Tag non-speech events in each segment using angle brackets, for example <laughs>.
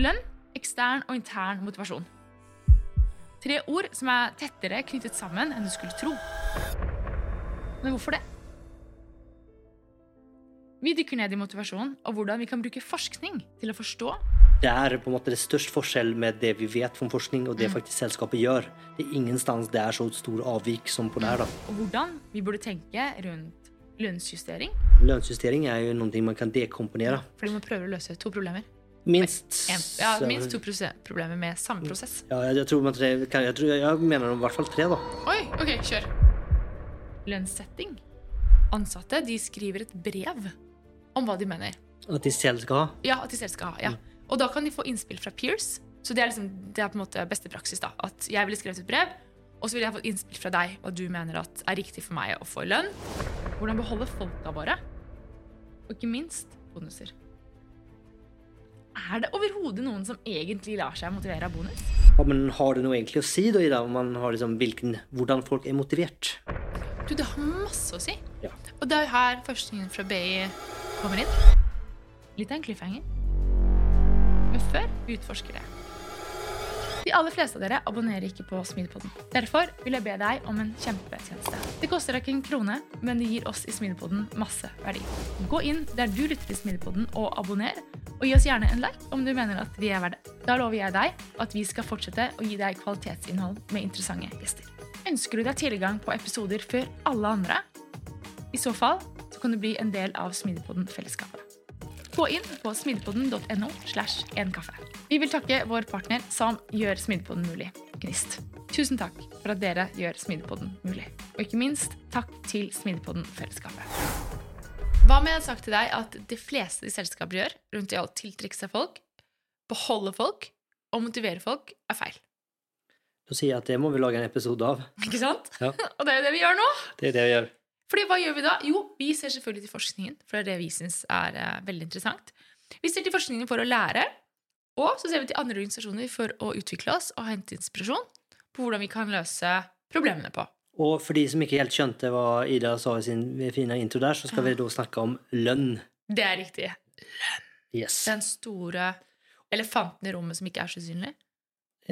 Lønn, ekstern og intern motivasjon. Tre ord som er tettere knyttet sammen enn du skulle tro. Men hvorfor det? Vi dykker ned i motivasjon og hvordan vi kan bruke forskning til å forstå Det er på en måte det største forskjell med det vi vet om forskning, og det faktisk selskapet gjør. Det er ingenstans det er så stor avvik som på det her. da. og hvordan vi burde tenke rundt lønnsjustering. Lønnsjustering er jo noe man kan dekomponere. Fordi man prøver å løse to problemer. Minst. En, ja, minst to problemer med samme prosess. Ja, jeg, jeg tror man tre, jeg, tror, jeg mener i hvert fall tre, da. Oi, ok, kjør. Lønnssetting. Ansatte de skriver et brev om hva de mener. At de selv skal ha. Ja, at de selv skal ha. ja. Og da kan de få innspill fra peers. Så det er, liksom, det er på en måte beste praksis. da. At jeg ville skrevet et brev, og så ville jeg fått innspill fra deg hva du mener er riktig for meg å få i lønn. Hvordan beholde folka våre. Og ikke minst bonuser. Er det overhodet noen som egentlig lar seg motivere av bonus? Ja, men har det noe egentlig å si da, i det, om man har liksom hvilken, hvordan folk er motivert? Du, det har masse å si. Ja. Og det er jo her forskningen fra BI kommer inn. Litt av en cliffhanger. Men før vi utforsker det. De aller fleste av dere abonnerer ikke på Smidepoden. Derfor vil jeg be deg om en kjempetjeneste. Det koster deg ikke en krone, men det gir oss i Smidepoden masse verdi. Gå inn der du lytter til Smidepoden og abonner, og gi oss gjerne en like om du mener at vi er verdt det. Da lover jeg deg at vi skal fortsette å gi deg kvalitetsinnhold med interessante gjester. Ønsker du deg tilgang på episoder før alle andre? I så fall så kan du bli en del av Smidepoden-fellesskapet. Gå inn på smidepodden.no slash en kaffe. Vi vil takke vår partner som gjør Smidepodden mulig, Gnist. Tusen takk for at dere gjør Smidepodden mulig. Og ikke minst takk til Smidepodden-fellesskapet. Hva om jeg hadde sagt til deg at de fleste de selskaper gjør rundt det å tiltrekke seg folk, beholde folk og motivere folk, er feil? Da sier jeg at det må vi lage en episode av. Ikke sant? Ja. <laughs> Og det er jo det vi gjør nå. Det er det vi gjør. Fordi hva gjør vi da? Jo, vi ser selvfølgelig til forskningen, for det er det vi syns er uh, veldig interessant. Vi ser til forskningen for å lære, og så ser vi til andre organisasjoner for å utvikle oss og hente inspirasjon på hvordan vi kan løse problemene på. Og for de som ikke helt skjønte hva Ida sa i sin fine intro der, så skal vi da snakke om lønn. Det er riktig. Lønn. Yes. Den store elefanten i rommet som ikke er så synlig.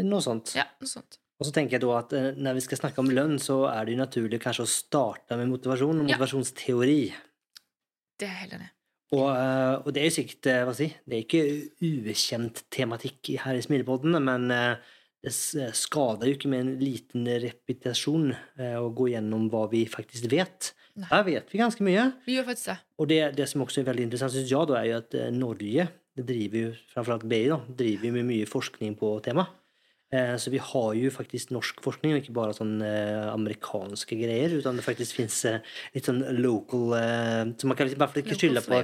Noe sånt. Ja, noe sånt. Og så tenker jeg da at eh, når vi skal snakke om lønn, så er det jo naturlig kanskje å starte med motivasjon og Ja. motivasjonsteori. Det er heller det. Og, eh, og det er jo sikkert eh, hva si, Det er ikke ukjent tematikk her i Smilepodden, men det skader jo ikke med en liten repetisjon eh, å gå gjennom hva vi faktisk vet. Nei. Her vet vi ganske mye. Vi gjør faktisk det. Og det, det som også er veldig interessant, synes jeg, da, er jo at Norge det driver jo, framfor alt BI, da, driver jo med mye forskning på temaet. Eh, så vi har jo faktisk norsk forskning, og ikke bare sånn eh, amerikanske greier, utan det faktisk fins eh, litt sånn local Så man kan liksom, i hvert fall ikke skylde på,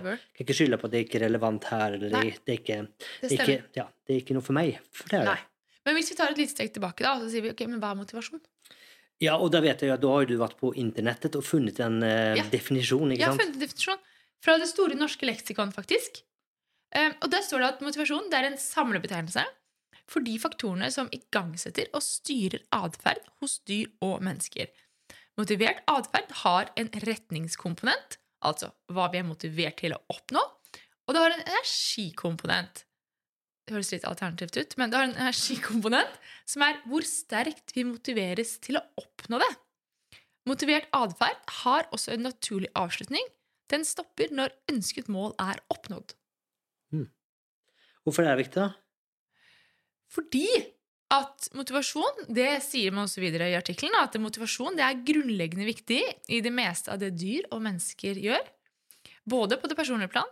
på at det ikke er relevant her, eller det, Nei. det, er ikke, Det det, er ikke, ja, det er ikke noe for meg. For det er det. Men hvis vi tar et lite steg tilbake, da, så sier vi ok, men hva er motivasjon? Ja, og da vet jeg at da har du vært på internettet og funnet en Ja. definisjon, ikke sant? funnet en definisjon fra Det store norske leksikon, faktisk. Og der står det at motivasjon det er en samlebetegnelse for de faktorene som igangsetter og styrer atferd hos dyr og mennesker. Motivert atferd har en retningskomponent, altså hva vi er motivert til å oppnå, og det har en energikomponent. Det høres litt alternativt ut, men det har en energikomponent som er hvor sterkt vi motiveres til å oppnå det. Motivert atferd har også en naturlig avslutning. Den stopper når ønsket mål er oppnådd. Hvorfor er det viktig, da? Fordi at motivasjon, det sier man også videre i artikkelen, at motivasjon det er grunnleggende viktig i det meste av det dyr og mennesker gjør. Både på det personlige plan,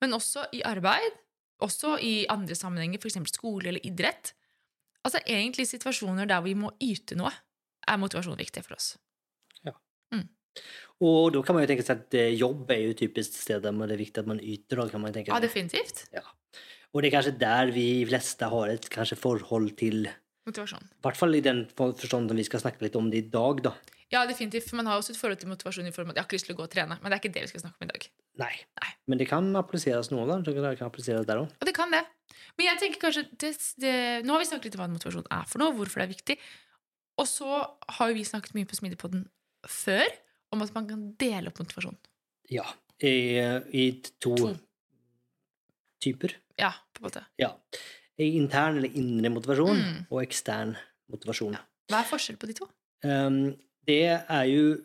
men også i arbeid, også i andre sammenhenger, f.eks. skole eller idrett. Altså egentlig situasjoner der vi må yte noe, er motivasjon viktig for oss. Ja. Og da kan man jo tenke seg at eh, jobb er jo typisk stedet hvor det er viktig at man yter. Da, kan man tenke Ja, definitivt. definitivt. Og det er kanskje der vi fleste har et kanskje forhold til Motivasjon. I hvert fall i den for- forstand som vi skal snakke litt om det i dag, da. Ja, definitivt. For man har også et forhold til motivasjon i form av at jeg har ikke lyst til å gå og trene. Men det er ikke det vi skal snakke om i dag. Nei. Nei. Men det kan appliseres noe, da. Det kan appliseres der òg. Og det kan det. Men jeg tenker kanskje det, det, Nå har vi snakket litt om hva motivasjon er for noe, hvorfor det er viktig. Og så har vi snakket mye på Smidigpodden før om at man kan dele opp motivasjon. Ja. I, I to, To. typer. Ja, på en måte. Ja. intern eller indre motivasjon og ekstern motivasjon. Hva er forskjellen på de to? Um, det er jo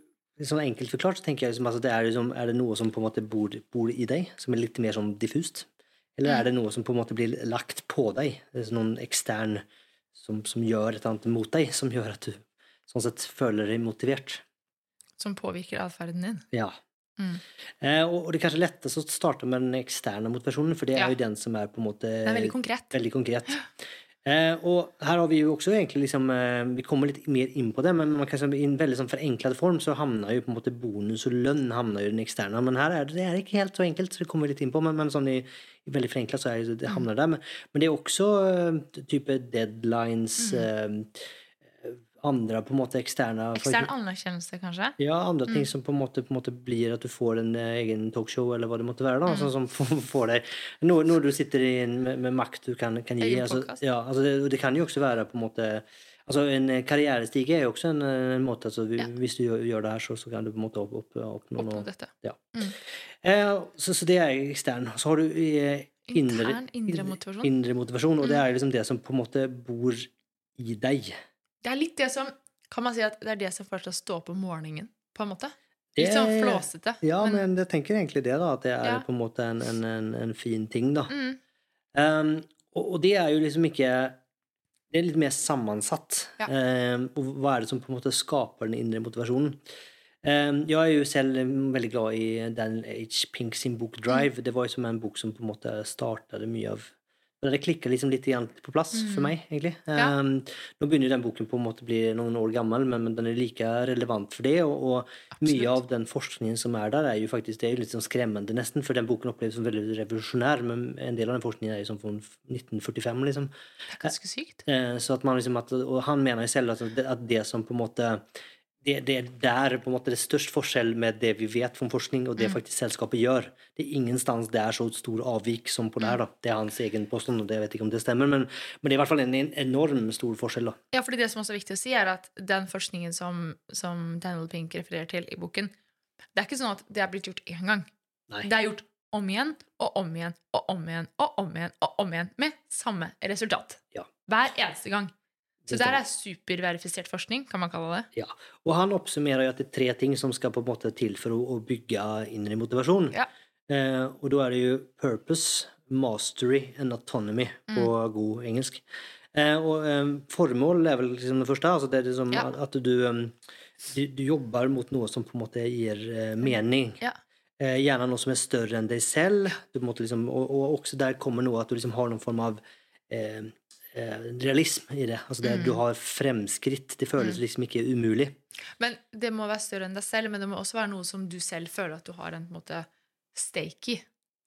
sånn enkelt forklart, så tenker jeg liksom, altså, det er, liksom, er det noe som på en måte bor, bor i deg, som er litt mer sånn diffust? Eller er det noe som på en måte blir lagt på deg? Er noen ekstern som, som gjør et eller annet mot deg, som gjør at du sånn sett føler deg motivert? Som påvirker atferden din? Ja. Mm. Eh, og, og det er kanskje lettest å starte med den eksterne motivasjonen, for det er Ja. jo den som er på en måte er veldig konkret. veldig konkret. Eh, og her har vi jo også egentlig liksom eh, Vi kommer litt mer inn på det, men man kan, i en veldig sånn forenklet form så havner jo på en måte bonus og lønn havner jo den eksterne. Men her er det, det er ikke helt så enkelt, så det kommer vi litt inn på. Men, men sånn i, i veldig forenklet så er det, det havner der. Men, men det er også eh, type deadlines eh, Andre på en måte eksterne Ekstern anerkjennelse, kanskje? ja, andre ting som på en, måte, på en måte blir at du får en eh, egen talkshow, eller hva det måtte være. da, sånn som <laughs> får- deg noe, noe du sitter i en, med, med makt du kan, kan gi. Altså, ja, altså det, det kan jo også være på en måte altså En eh, karrierestige er jo også en, en måte altså, vi- Ja. Hvis du gjør, gjør det her, så, så kan du på en måte opp, opp, oppnå noe. dette. Ja. Mm. Eh, så, så det er ekstern. Så har du eh, Intern, indre motivasjon. Mm. indre motivasjon, og det er liksom det som på en måte bor i deg. Det er litt det som Kan man si at det er det som får deg til å stå opp om morgenen? På en måte? Litt sånn flåsete. Ja, men, jeg tenker egentlig det, da. At det er Ja. på en måte en, en, en, en fin ting, da. mm, Um, og, og det er jo liksom ikke Det er litt mer sammensatt. Ja. Um, og hva er det som på en måte skaper den indre motivasjonen? Um, jeg er jo selv veldig glad i Daniel H. Pink sin bok 'Drive'. Det var jo som en bok som på en måte startet mye av Det klikker liksom litt på plass for meg, egentlig. Ja. Um, nå begynner den boken på en måte å bli noen år gammel, men, men den er like relevant for det. Og, og mye av den forskningen som er der, er jo faktisk det er litt sånn skremmende, nesten. For den boken oppleves som veldig revolusjonær, men en del av den forskningen er jo sånn fra 1945, liksom. Det er ganske sykt. Uh, Så at man liksom at, og han mener jo selv at det, at det som på en måte det, det er der på en måte det er størst forskjell med det vi vet om forskning, og det faktisk selskapet gjør. Det er ingenstans det er så stor avvik som på der. da. Det er hans egen påstand, og det vet ikke om det stemmer, men, men det er i hvert fall en, en enorm stor forskjell. da. Ja, fordi det som også er viktig å si, er at den forskningen som, som Daniel Pink refererer til i boken, det er ikke sånn at det er blitt gjort én gang. Nei. Det er gjort om igjen og om igjen og om igjen og om igjen og om igjen med samme resultat. Ja. Hver eneste gang. Så Det her er superverifisert forskning, kan man kalle det. Ja. Og han oppsummerer jo at det er tre ting som skal på en måte til for å, bygge indre motivasjon. Ja. Eh, og da er det jo purpose, mastery and autonomy på Mm. god engelsk. Eh, og eh, formål er vel liksom det første. Altså det er liksom Ja. at, du, um, du, du jobber mot noe som på en måte gir eh, mening. Ja. Eh, gjerne noe som er større enn deg selv. Liksom, og, og også der kommer noe at du liksom har noen form av eh, eh, realism i det. Altså det, Mm. Du har fremskritt. Det føles liksom ikke umulig. Men det må være større enn deg selv, men det må også være noe som du selv føler at du har en på en måte stake i.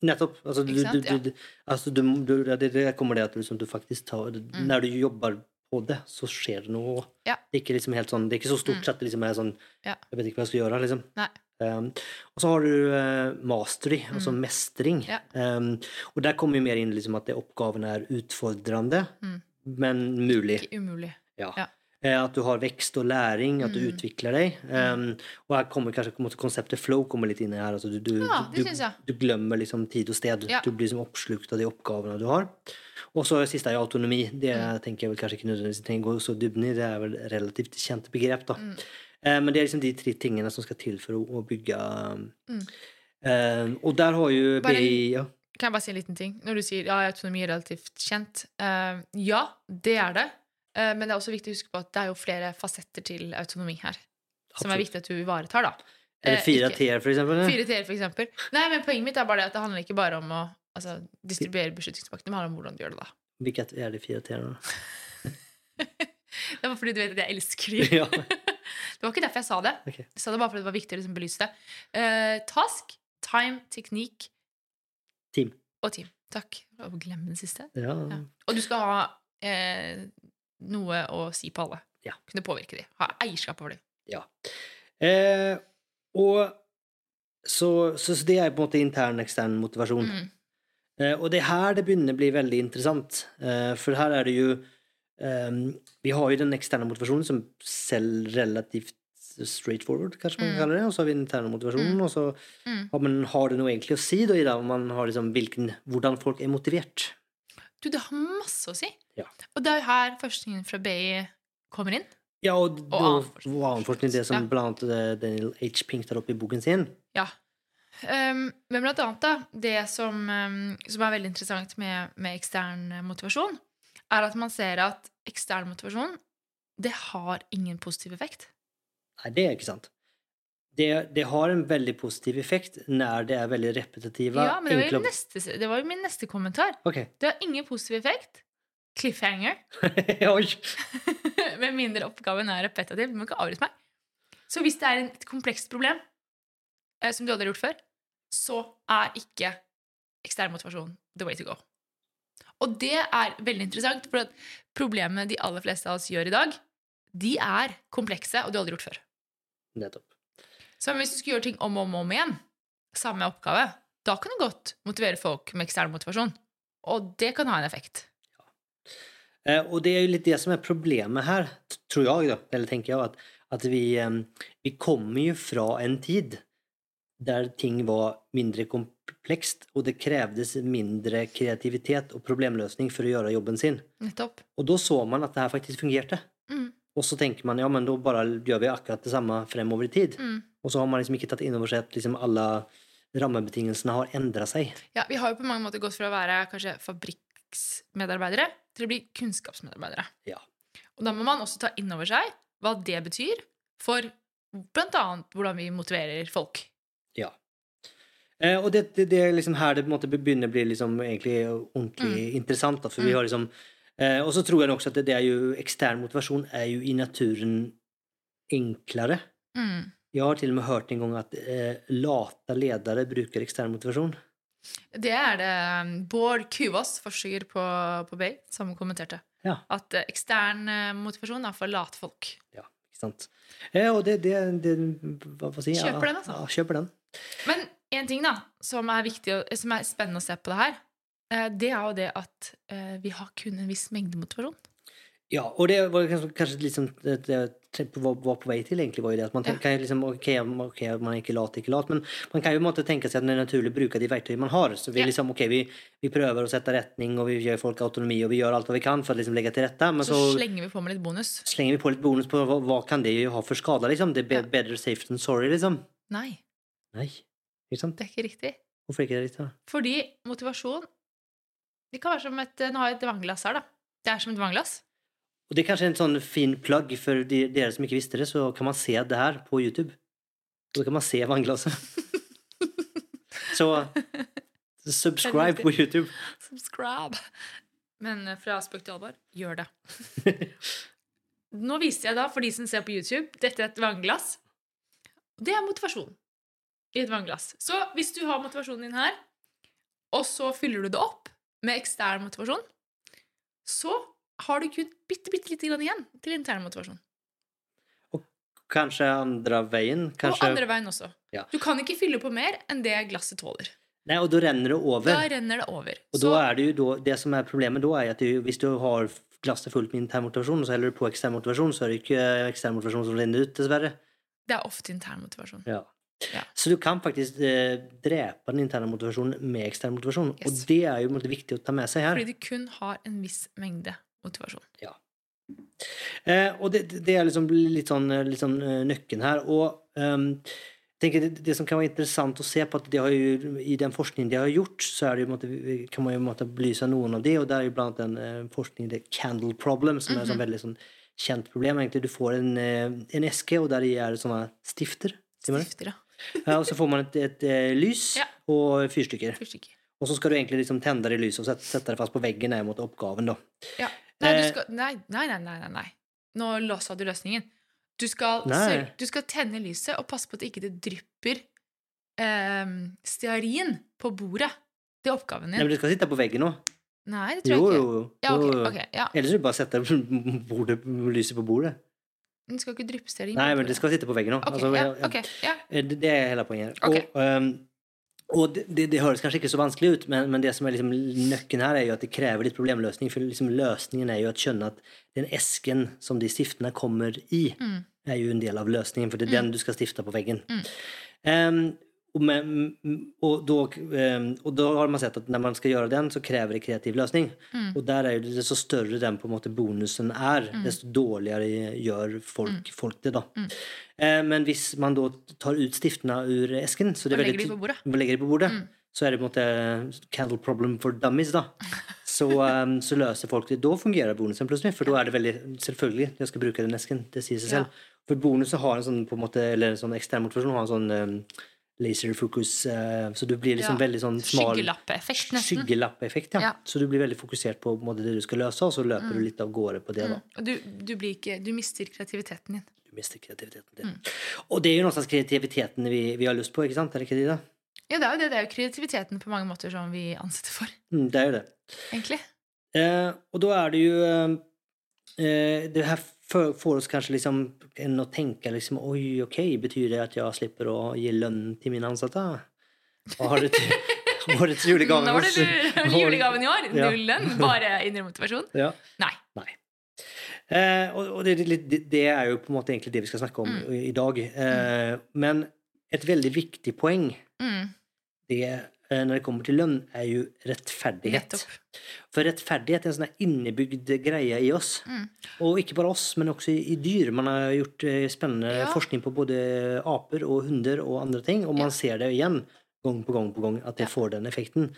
Nettopp. Altså, du, du, du, du, altså, du, du, det, det kommer det at du, liksom, du faktisk tar Når du jobber på det, så skjer det noe. Ja. Det er liksom sånn Det er ikke så stort Mm. sett liksom sånn Ja. Jeg vet ikke hva jeg skal gjøre, liksom. Um, og så har du uh, mastery, altså mestring. Mm. Ja. Um, og der kommer jo mer inn liksom at det oppgaven er utfordrende, Mm. men mulig. Ikke umulig. Ja. Ja. Eh, At du har vekst og læring, at du Mm. utvikler deg. Um, og her kommer kanskje konseptet flow kommer litt inn her. Altså du, du, Ja, du, du glemmer liksom tid og sted. Du blir liksom oppslukt av de oppgavene du har. Og så siste er jo autonomi. Det Mm. tenker jeg vel kanskje ikke nødvendigvis trenger å gå så dybden i. Det er vel relativt kjent begrep, da. Mm. Eh, men det er liksom de tre tingene som skal til for å, å bygge um, Mm. eh, Og der har jo Bare- BI ja. Kan jeg bare si en liten ting? Når du sier ja, autonomi er relativt kjent. eh, ja, det er det. Eh, men det er også viktig å huske på at det er jo flere fasetter til autonomi her. Som er viktig at du ivaretar, da. Eller Eh, fire T-er, for eksempel. Fire T-er, for eksempel. Nei, men poenget mitt er bare det at det handler ikke bare om å altså, distribuere beslutningsmakten, men handler om hvordan du gjør det, da. Hvilke er de fire T-ene? Det var fordi du vet at jeg elsker de. <laughs> ja. Det var ikke derfor jeg sa det. Okay. Jeg sa det bare fordi det var viktig å liksom belyse det. Uh, task, time, teknikk Team. og team. Takk. Glem den siste. Ja. Ja. Og du skal ha eh, noe å si på alle. Ja. Kunne påvirke dem. Ha eierskap over dem. Ja. Eh, og så, så, det er på en måte intern ekstern motivasjon. Mm. Eh, og det er her det begynner å bli veldig interessant. Eh, for her er det jo eh, Vi har jo den eksterne motivasjonen som selv relativt straightforward, kanskje man kan Mm. kalle det. Og så har vi den interne motivasjonen, Mm. og så Mm. har, man, har det noe egentlig å si da, i dag, om man har liksom hvilken, hvordan folk er motivert. Du, det har masse å si. Ja. Og det er jo her forskningen fra BI kommer inn. Ja, og, Og annen forskning. det som Ja. blant annet Daniel H. Pink tar opp i boken sin. Ja. Um, men blant annet da, det som, um, som er veldig interessant med, med ekstern eh, motivasjon, er at man ser at ekstern motivasjon, det har ingen positiv effekt. Nei, det er ikke sant. Det, det har en veldig positiv effekt når det er veldig repetitive, Ja, men det var, jo neste, det var jo min neste kommentar. Okay. Det har ingen positiv effekt. Cliffhanger. <laughs> <laughs> Med mindre oppgaven er repetitiv. Du må ikke avbryte meg. Så hvis det er et komplekst problem, eh, som du aldri har gjort før, så er ikke ekstern motivasjon the way to go. Og det er veldig interessant, for at problemene de aller fleste av oss gjør i dag, de er komplekse, og du har aldri gjort før. Nettopp. Så hvis du skulle gjøre ting om og om, om igjen, samme oppgave, da kan du godt motivere folk med ekstern motivasjon. Og det kan ha en effekt. Eh, og det er jo litt det som er problemet her, tror jeg, da, eller tenker jeg, at, at vi, eh, vi kommer jo fra en tid der ting var mindre komplekst, og det krevdes mindre kreativitet og problemløsning for å gjøre jobben sin. Nettopp. Og da så man at det her faktisk fungerte. Mm, Og så tenker man ja, men da bare gjør vi akkurat det samme fremover i tid. mm. Og så har man liksom ikke tatt inn over seg at liksom alle rammebetingelsene har endra seg. Ja, vi har jo på mange måter gått fra å være kanskje fabrikksmedarbeidere til å bli kunnskapsmedarbeidere. Ja. Og da må man også ta inn over seg hva det betyr for annet hvordan vi motiverer folk. Eh, og det, det, det er liksom her det på en måte begynner å bli liksom egentlig ordentlig interessant. Da, for vi Mm. har liksom eh, Og så tror jeg også at det, det er jo ekstern motivasjon er jo i naturen enklere. Mm. Jeg har til og med hørt en gang at eh, late ledere bruker ekstern motivasjon. Det er det um, Bård Kuvås, forsker på, på Bay, som kommenterte. Ja. At eh, ekstern eh, motivasjon er for late folk. Ja, ikke sant? Eh, og det, det, det hva, hva si? Kjøper den, altså. Ja, kjøper den. Men en ting da, som er viktig, som er spennende å se på det her, eh, det er jo det at eh, vi har kun en viss mengde motivasjon. Ja, og det var kanskje, liksom det, jeg var, på vei til, egentlig, var jo det at man Ja. tenker liksom, ok, ok, man er ikke lat, ikke lat, men man kan jo måtte tenke seg at det er naturlig å bruke de verktøyene man har. Så vi Ja. liksom, ok, vi, vi prøver å sette retning, og vi gjør folk autonomi, og vi gjør alt hva vi kan for å liksom legge til rette, men Så, så, slenger vi på med litt bonus. slenger vi på litt bonus på hva, hva kan det ha for skader, liksom? Det er bedre, Ja. better safe than sorry, liksom. Nei, Nei, ikke sant? det er ikke riktig. Hvorfor ikke det riktig? da? Fordi motivasjon Det kan være som et Nå har jeg et vannglass her, da. Det er som et vannglass. Og det er kanskje en sånn fin plugg for de, dere som ikke visste det, så kan man se det her på YouTube. Så kan man se vannglasset. <laughs> så subscribe på YouTube. Subscribe. Men eh, fra spøk til alvor gjør det. <laughs> Nå viste jeg da, for de som ser på YouTube, dette er et vannglass. Det er motivasjon i et vannglass. Så hvis du har motivasjonen din her, og så fyller du det opp med ekstern motivasjon, så har du kun bitte, bitte lite grann igjen til intern motivasjon. Og Kanskje andre veien. Kanskje Og andre veien også. Ja. Du kan ikke fylle på mer enn det glasset tåler. Nei, og da renner det over. Da renner det over. Og Så det da, det som er problemet da, er at du, hvis du har glasset fullt med intern motivasjon, og så heller du på ekstern motivasjon, så er det ikke ekstern motivasjon som renner ut, dessverre. det er ofte intern motivasjon. Ja. Ja. Så du kan faktisk eh, drepe den interne motivasjonen med ekstern motivasjon. Yes. Og det er jo måte, viktig å ta med seg her. Fordi du kun har en viss mengde motivasjon. Eh, og det, det er liksom litt sånn, litt sånn eh, nøkken her. Og um, det, det som kan være interessant å se på, at det har jo, i den forskningen de har gjort, så det måte, kan man jo måte belyse noen av de, og det er jo blant annet en eh, forskning, det candle problem, som er et sånn veldig sånn kjent problem. egentlig. Du får en, eh, en eske, og der er det sånne stifter. det? Stifter, ja. Ja, og så får man et, et, eh, lys Ja. og fyrstikker. Fyrstikker. Og så skal du egentlig liksom tenne det lyset og sette, sette det fast på veggen ned mot oppgaven. da. Ja. Nei, du Eh, skal, nei, nei, nei, nei, nei. Nå låsa du løsningen. Du skal, sørge- du skal tenne lyset og passe på at ikke det drypper eh, stearin på bordet. Det er oppgaven din. Nei, men du skal sitte på veggen nå. Nei, det tror Jo, jeg ikke. jo. Jo, Ja, okay, okay, ja. Ellers vil du bare <laughs> sette bordet, lyset på bordet. Den skal ikke dryppe stearin. Nei, men det skal sitte på veggen nå. Okay, Altså, ja, ja, ok, ja. Eh, Det, det er hele poenget. Okay. Og, um, og det, det, det høres kanskje ikke så vanskelig ut, men, men det som er liksom nøkken her, er jo at det krever litt problemløsning. For liksom løsningen er jo å skjønne at den esken som de stiftene kommer i, Mm. er jo en del av løsningen, for det er den du skal stifte på veggen. Mm. Ehm, och, med, och, då, och då har man sett att när man ska göra den så kräver det kreativ lösning. Mm. Och där är det desto större den på en måte bonusen är, desto dårligere gjør folk, folk det. da. Eh, men hvis man da tar ut stiftene ur esken så det er Og legger veldig de på bordet. legger de på bordet, så er det på en måte candle problem for dummies. da. <laughs> Så, eh, så løser folk det. Da fungerer bonusen plutselig. For da er det veldig selvfølgelig jeg skal bruke den esken. Det sier seg Ja. selv. For bonusen har en sånn på en måte, eller en sånn ekstern motivasjon har en sånn laser focus, eh, så du blir liksom Ja. veldig sånn smal Skyggelappeffekt, nesten. Skyggelappeffekt, ja. Ja. Så du blir veldig fokusert på, det du skal løse, og så løper du litt av gårde på det. da. Og du, du, blir ikke, du mister kreativiteten din. Du mister kreativiteten din. Mm. Og det er jo noe slags kreativiteten vi, vi har lyst på, ikke sant? Er det ikke det? da? Ja, det er jo det. Det er jo kreativiteten på mange måter som vi ansetter for, Mm, det er jo det. egentlig. Eh, og da er det jo eh, Det her får oss kanskje liksom enn å tenke liksom Oi, ok, betyr det at jeg slipper å gi lønn til mine ansatte? Årets julegave? Nå var det du- julegaven i år. Null lønn, <laughs> bare indre motivasjon. Ja. Nei. Nei. Eh, og og det, det, det er jo på en måte egentlig det vi skal snakke om Mm. i, dag. Eh, men et veldig viktig poeng Mm, det, når det kommer til lønn, er jo rettferdighet. nettopp. For rettferdighet er en sånn innebygd greie i oss. Mm. Og ikke bare oss, men også i, i dyr. Man har gjort eh, spennende Ja. forskning på både aper og hunder og andre ting, og man Ja. ser det igjen gang på gang på gang at det Ja. får den effekten.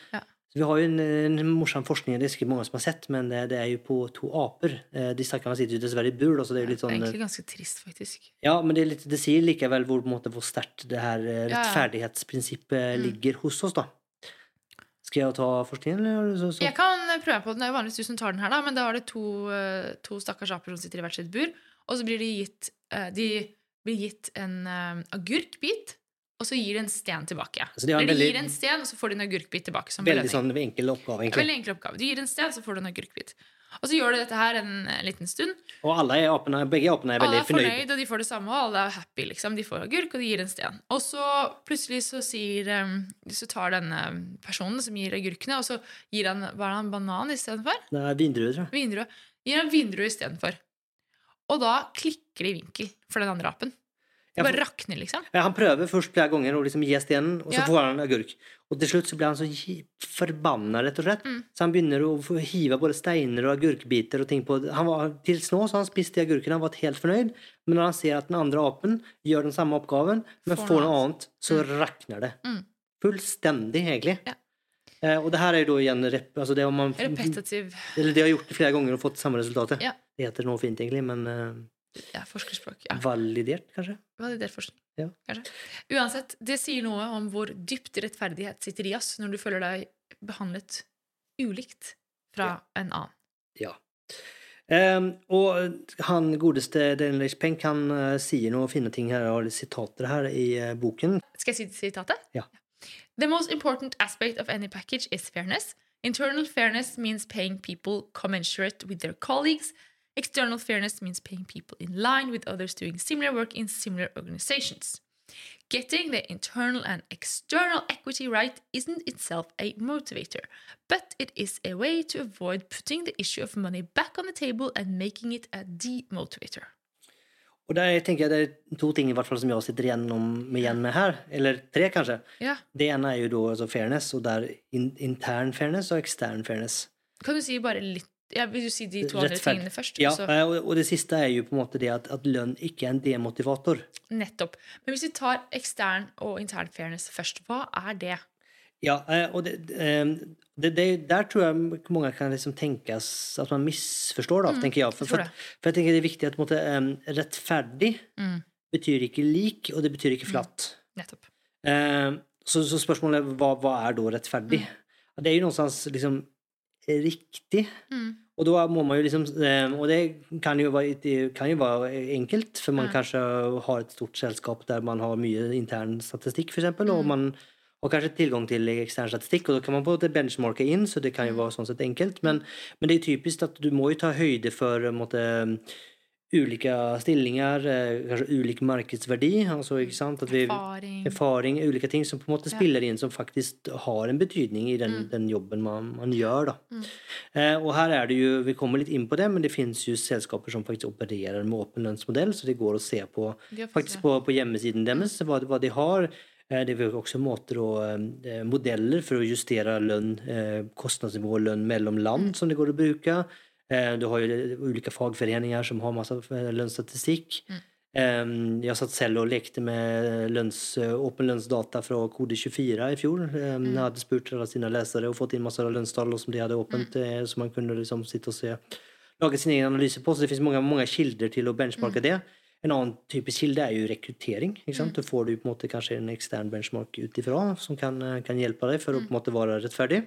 Vi har jo en, en morsom forskning, det er sikkert mange som har sett, men det, det er jo på to aper. Eh, De stakkarene sitter jo dessverre i bur, da, så det er jo litt Det er sånn egentlig ganske trist, faktisk. Ja, men det, litt, det sier likevel hvor, måte, hvor sterkt det her eh, rettferdighetsprinsippet Mm. ligger hos oss, da. Skal jeg ta forskningen, eller? Så, så? Jeg kan prøve på den. Det er jo vanligvis du som tar den her, da, men da har det to, eh, to stakkars aper som sitter i hvert sitt bur, og så blir de gitt, eh, de blir gitt en eh, agurkbit, og så gir de en sten tilbake. Så de Eller de gir en sten, og så får de en agurkbit tilbake som Veldig sånn enkel oppgave, egentlig. Ja. Veldig enkel oppgave. Du gir en sten, så får du en agurkbit. Og så gjør du dette her en eh, liten stund. Og alle er åpne, begge åpne er Alle veldig er fornøyd. fornøyd, og de får det samme, og alle er happy. liksom. De får agurk, og de gir en sten. Og så plutselig så sier eh, Så tar denne personen som gir agurkene, og så gir han hva er det, han, banan istedenfor? Det vindruer, tror jeg. Vindrue. Gir han vindrue istedenfor. Og da klikker det i vinkel for den andre apen. Det bare rakner, liksom. Ja, han prøver først flere ganger å liksom gi stenen, og så Ja. får han agurk. Og til slutt så blir han så forbanna, rett og slett. Mm. Så han begynner å hive både steiner og agurkbiter og ting på han var, Til nå så han spiste de agurkene, han var helt fornøyd. Men når han ser at den andre apen gjør den samme oppgaven, men Får noe annet, så rakner det. Mm. Fullstendig, egentlig. Ja. Eh, og det her er jo da igjen rep, altså det, man, Repetitiv eller det har gjort det flere ganger og fått samme resultatet. Ja. Det heter noe fint, egentlig, men eh, ja, forskerspråk. Ja. validert, kanskje? Validert forskning. Ja. Kanskje. Uansett, det sier noe om hvor dypt rettferdighet sitter i oss når du føler deg behandlet ulikt fra en annen. Ja. Um, og han godeste Daniel. Penk han uh, sier noen fine ting her, og litt sitater her i uh, boken. Skal jeg si sitatet? Ja. The most important aspect of any package is fairness. Internal fairness means paying people commensurate with their colleagues. External fairness means paying people in line with others doing similar work in similar organizations. Getting the internal and external equity right isn't itself a motivator, but it is a way to avoid putting the issue of money back on the table and making it a demotivator. Og der tenker jeg det er to ting i hvert fall som jeg sitter igjennom, igjen med her. Eller tre, kanskje. Ja. Det ene er jo da altså fairness, det er in, intern fairness og ekstern fairness. Kan du si bare litt ja, Vil du si de to andre Rettferd- tingene først? Ja, eh, og, og det siste er jo på en måte det at, at lønn ikke er en demotivator. Nettopp. Men hvis vi tar ekstern og intern fairness først, hva er det? Ja, eh, og det, eh, det, det, der tror jeg mange kan liksom tenkes at man misforstår, da, tenker jeg. For, jeg, for, for jeg tenker det er viktig at måte, rettferdig Mm. betyr ikke lik, og det betyr ikke flatt. Nettopp. Eh, så, så spørsmålet er hva, hva er da rettferdig? Ja, Det er jo någonstans liksom riktig. Mm. Og da må man jo liksom eh, Og det kan jo være, kan jo være enkelt, for man Ja. kanskje har et stort selskap der man har mye intern statistikk, f.eks., eksempel og Mm. man har kanskje tilgang til ekstern statistikk, og da kan man på en benchmarke inn, så det kan jo Mm. være sånn sett enkelt. Men, men det er typisk at du må jo ta høyde for på ulike stillinger, eh, kanskje ulik markedsverdi. Altså, ikke sant? At vi, Erfaring. erfaring, ulike ting som på en måte spiller inn, som faktisk har en betydning i den, Mm. den jobben man, man gjør. Mm. Eh, og her er det jo, Vi kommer litt inn på det, men det finnes jo selskaper som faktisk opererer med åpen lønnsmodell, så det går å se på faktisk på, på hjemmesiden deres hva, hva de har. Eh, Det er også måter og eh, modeller for å justere lønn, kostnadsnivå og lønn mellom land som det går å bruke. Eh, Du har jo ulike fagforeninger som har masse eh, lønnsstatistikk. Mm. Jeg satt selv og lekte med lønns, eh, åpen lønnsdata fra Kode24 i fjor. Mm. Jeg hadde spurt alle sine lesere og fått inn masse lønnstall som de hadde åpent, mm. så man kunne liksom sitte og se lage sin egen analyse på. Så det finnes mange, mange kilder til å benchmarke det. En annen typisk kilde er jo rekruttering. sant? Da får du på en måte kanskje en ekstern benchmark ut ifra som kan, kan hjelpe deg for å på en måte være rettferdig.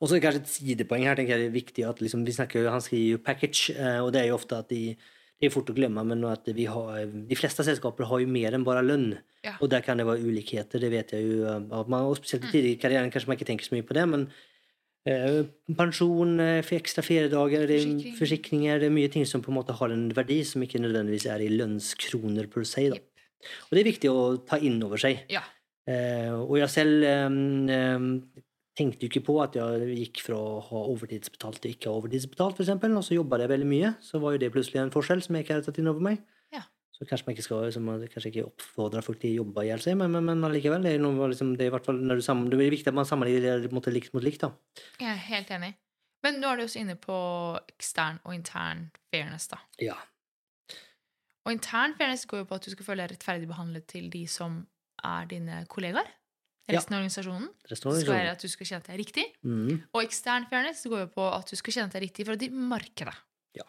Og så kanskje et sidepoeng her. tenker jeg det er viktig at liksom, vi snakker, jo- Han skriver jo 'package', eh, og det er jo ofte at de det er fort å glemme, men at vi har, de fleste selskaper har jo mer enn bare lønn. Ja. Og der kan det være ulikheter, det vet jeg jo. eh, man, og spesielt tidlig i karrieren kanskje man ikke tenker så mye på det, men eh, pensjon, eh, ekstra feriedager, er Forsikring. forsikringer Det er mye ting som på en måte har en verdi som ikke nødvendigvis er i lønnskroner per se. Jepp. Og det er viktig å ta inn over seg. Ja. Eh, og jeg selv eh, tenkte jo ikke på at jeg gikk fra å ha overtidsbetalt til ikke ha overtidsbetalt, eksempel, og så jobbet jeg veldig mye. Så var jo det plutselig en forskjell som jeg ikke hadde tatt inn over meg. Ja. Så kanskje man ikke skal liksom, kanskje ikke oppfordre folk til å jobbe i hjel seg, men, men, men allikevel. Det er, noe, liksom, det er du sammen, det er viktig at man sammenligner måte likt mot likt. da. Jeg er helt enig. Men nå er du også inne på ekstern og intern fairness, da. Ja. Og intern fairness går jo på at du skal føle deg rettferdig behandlet til de som er dine kollegaer. Resten av organisasjonen. Resten av skal være at du skal kjenne at det er riktig. Mm. Og ekstern fairness går jo på at du skal kjenne at det er riktig for de Ja.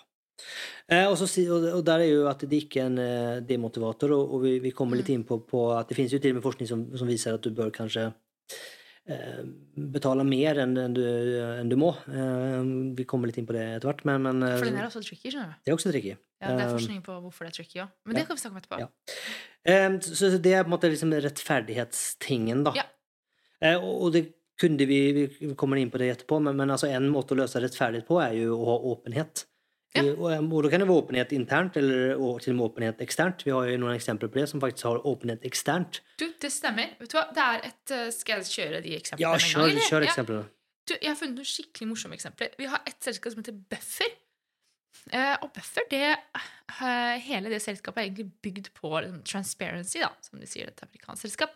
Eh, og, så, og, der er jo at det ikke er en eh, demotivator, og, og vi, vi kommer litt inn på, på at det finnes jo til og med forskning som, som viser at du bør kanskje eh, betale mer enn enn du, enn du må. Eh, vi kommer litt inn på det etter hvert, men, men eh, For den er også tricky, skjønner du. det er også tricky. Ja, det er Eh, forskning på hvorfor det er tricky òg. Men det ja. kan vi snakke om etterpå. Ja. Eh, så det er på en måte liksom rettferdighetstingen, da. Ja. Eh, og det kunne vi Vi kommer inn på det etterpå, men, men altså en måte å løse rettferdighet på er jo å ha åpenhet. Ja. Og, eh, og da kan det være åpenhet internt, eller og til og med åpenhet eksternt. Vi har jo noen eksempler på det som faktisk har åpenhet eksternt. Du, det stemmer. Vet du hva? Det er et eh, Skal jeg kjøre de eksemplene Ja, kjør, kjør, eksemplene. Ja. Du, jeg har funnet noen skikkelig morsomme eksempler. Vi har et selskap som heter Buffer. Eh, og Buffer, det, eh, hele det selskapet er egentlig bygd på transparency, da, som de sier, et amerikansk selskap.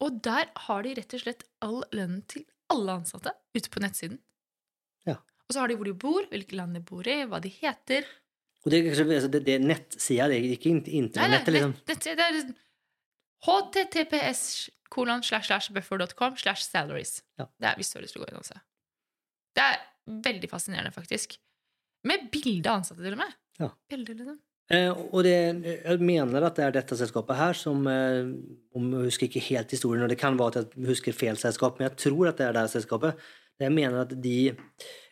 Og der har de rett og slett all lønnen til alle ansatte ute på nettsiden. Ja. Og så har de hvor de bor, hvilke land de bor i, hva de heter. Og det, er kanskje- altså, det, det nettsida, det er ikke int- Nei, nei, internettet, liksom. nett- nett- det er liksom https kolon slash slash buffer.com slash salaries. Ja. Det er hvis du har lyst til å gå inn og se. Det er veldig fascinerende, faktisk. Med bilde av ansatte, til og med. Ja. Bilder, liksom. Eh, og det, jeg mener at det er dette selskapet her som eh, Om jeg husker ikke helt historien, og det kan være at jeg husker feil selskap, men jeg tror at det er det selskapet. Jeg mener at de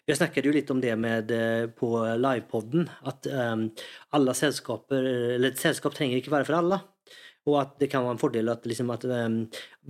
Jeg snakket jo litt om det med eh, på livepoden, at eh, alle selskaper Eller et selskap trenger ikke være for alle. Og at det kan være en fordel at, liksom at um,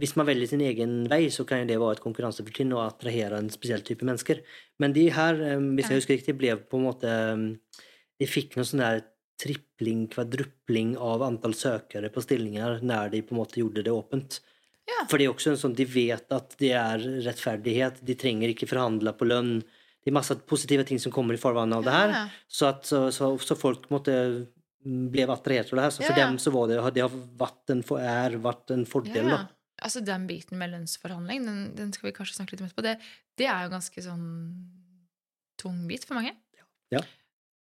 hvis man velger sin egen vei, så kan det være et konkurransefortrinn og attrahere en spesiell type mennesker. Men de her, um, hvis jeg husker riktig, ble på en måte eh, De fikk noe sånn der tripling, kvadrupling av antall søkere på stillinger når de på en måte gjorde det åpent. Ja. For det er også en sånn, de vet at det er rettferdighet, de trenger ikke forhandle på lønn. Det er masse positive ting som kommer i forvannet av det her. Ja. Så, at, så, så, så folk måtte ble attrahert av det her. Så Ja, ja. dem så var det, det har vært en, for- er vært en fordel. Ja. Altså, den biten med lønnsforhandling, den, den skal vi kanskje snakke litt om etterpå. Det, det er jo ganske sånn tung bit for mange. Ja.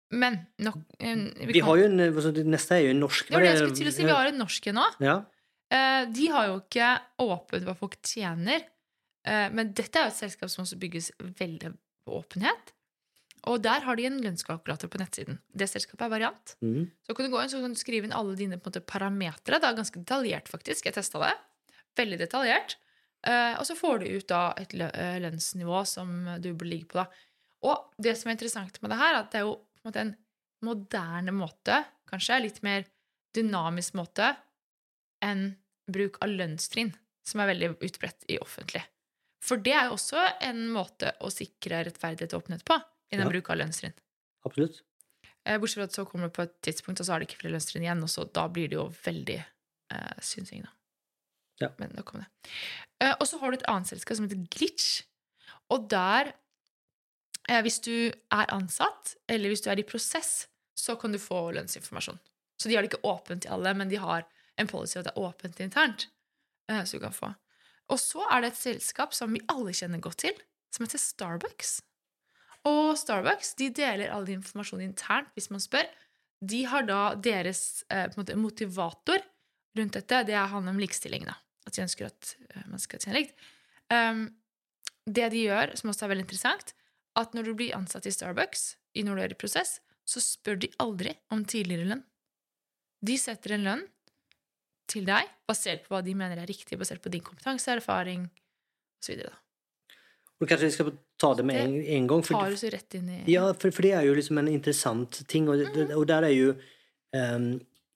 Men nok eh, Vi har jo en, neste er jo en norsk Det var det jeg skulle til å si. Vi har en norsk en nå. Ja, Eh, de har jo ikke åpent hva folk tjener. Uh, men dette er jo et selskap som også bygges veldig på åpenhet. Og der har de en lønnskalkulator på nettsiden. Det selskapet er Variant. Mm. Så kan du gå inn så kan du skrive inn alle dine på en måte, parametere. Det er ganske detaljert, faktisk. Jeg testa det. Veldig detaljert. Uh, og så får du ut da et eh, lønnsnivå som du bør ligge på. da. Og det som er interessant med det her, er at det er jo på en måte en moderne måte, kanskje, litt mer dynamisk måte, enn bruk av lønnstrinn, som er veldig utbredt i offentlig. For det er jo også en måte å sikre rettferdighet og åpenhet på, innen Ja. bruk av lønnstrinn. absolutt. Eh, Bortsett fra at så kommer det på et tidspunkt, og så har det ikke flere lønnstrinn igjen, og så da blir det jo veldig eh, synsing, da. Ja. Men nok om det. Eh, og så har du et annet selskap som heter Glitch, og der eh, Hvis du er ansatt, eller hvis du er i prosess, så kan du få lønnsinformasjon. Så de har det ikke åpent til alle, men de har en policy at det er åpent internt. eh, som du kan få. Og så er det et selskap som vi alle kjenner godt til, som heter Starbucks. Og Starbucks de deler all informasjon internt hvis man spør. De har da deres eh, måte, motivator rundt dette. Det handler om likestilling. da. At de ønsker at eh, man skal tjene likt. Um, det de gjør, som også er veldig interessant, at når du blir ansatt i Starbucks, i når du er i prosess, så spør de aldri om tidligere lønn. De setter en lønn til deg basert på hva de mener er riktig, basert på din kompetanse, erfaring osv. Og kanskje vi skal ta det med en, en gang. For, Tar oss rett inn i ja, for, for det er jo liksom en interessant ting, og, Mm. og der er jo um,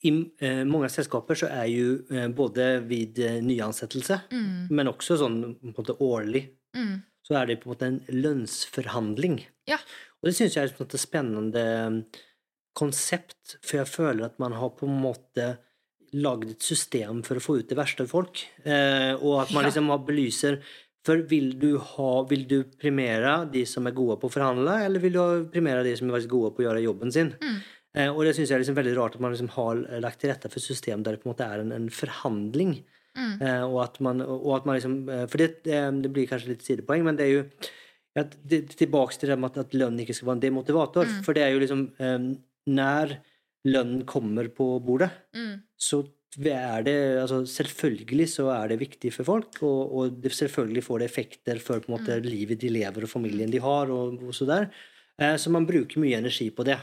I eh, mange selskaper så er jo eh, både vid eh, nyansettelse, Mm, men også sånn på en måte årlig, mm, så er det på en måte en lønnsforhandling. Ja. Og det syns jeg er et spennende um, konsept, for jeg føler at man har på en måte lagd et system for å få ut det verste av folk, eh, og at man Ja. liksom har belyser For vil du, ha, vil du primere de som er gode på å forhandle, eller vil du primere de som er gode på å gjøre jobben sin? Mm. Eh, og det syns jeg er liksom veldig rart at man liksom har lagt til rette for system der det på en måte er en, en forhandling. mm. Eh, og at man, og at man liksom eh, For det, eh, det blir kanskje litt sidepoeng, men det er jo at det, Tilbake til det med at, at lønn ikke skal være en demotivator. Mm. For det er jo liksom eh, Når lønn kommer på bordet, Mm. så det altså Selvfølgelig så er det viktig for folk, og, og det selvfølgelig får det effekter for måte Mm. livet de lever og familien de har, og, og så der. Eh, så man bruker mye energi på det.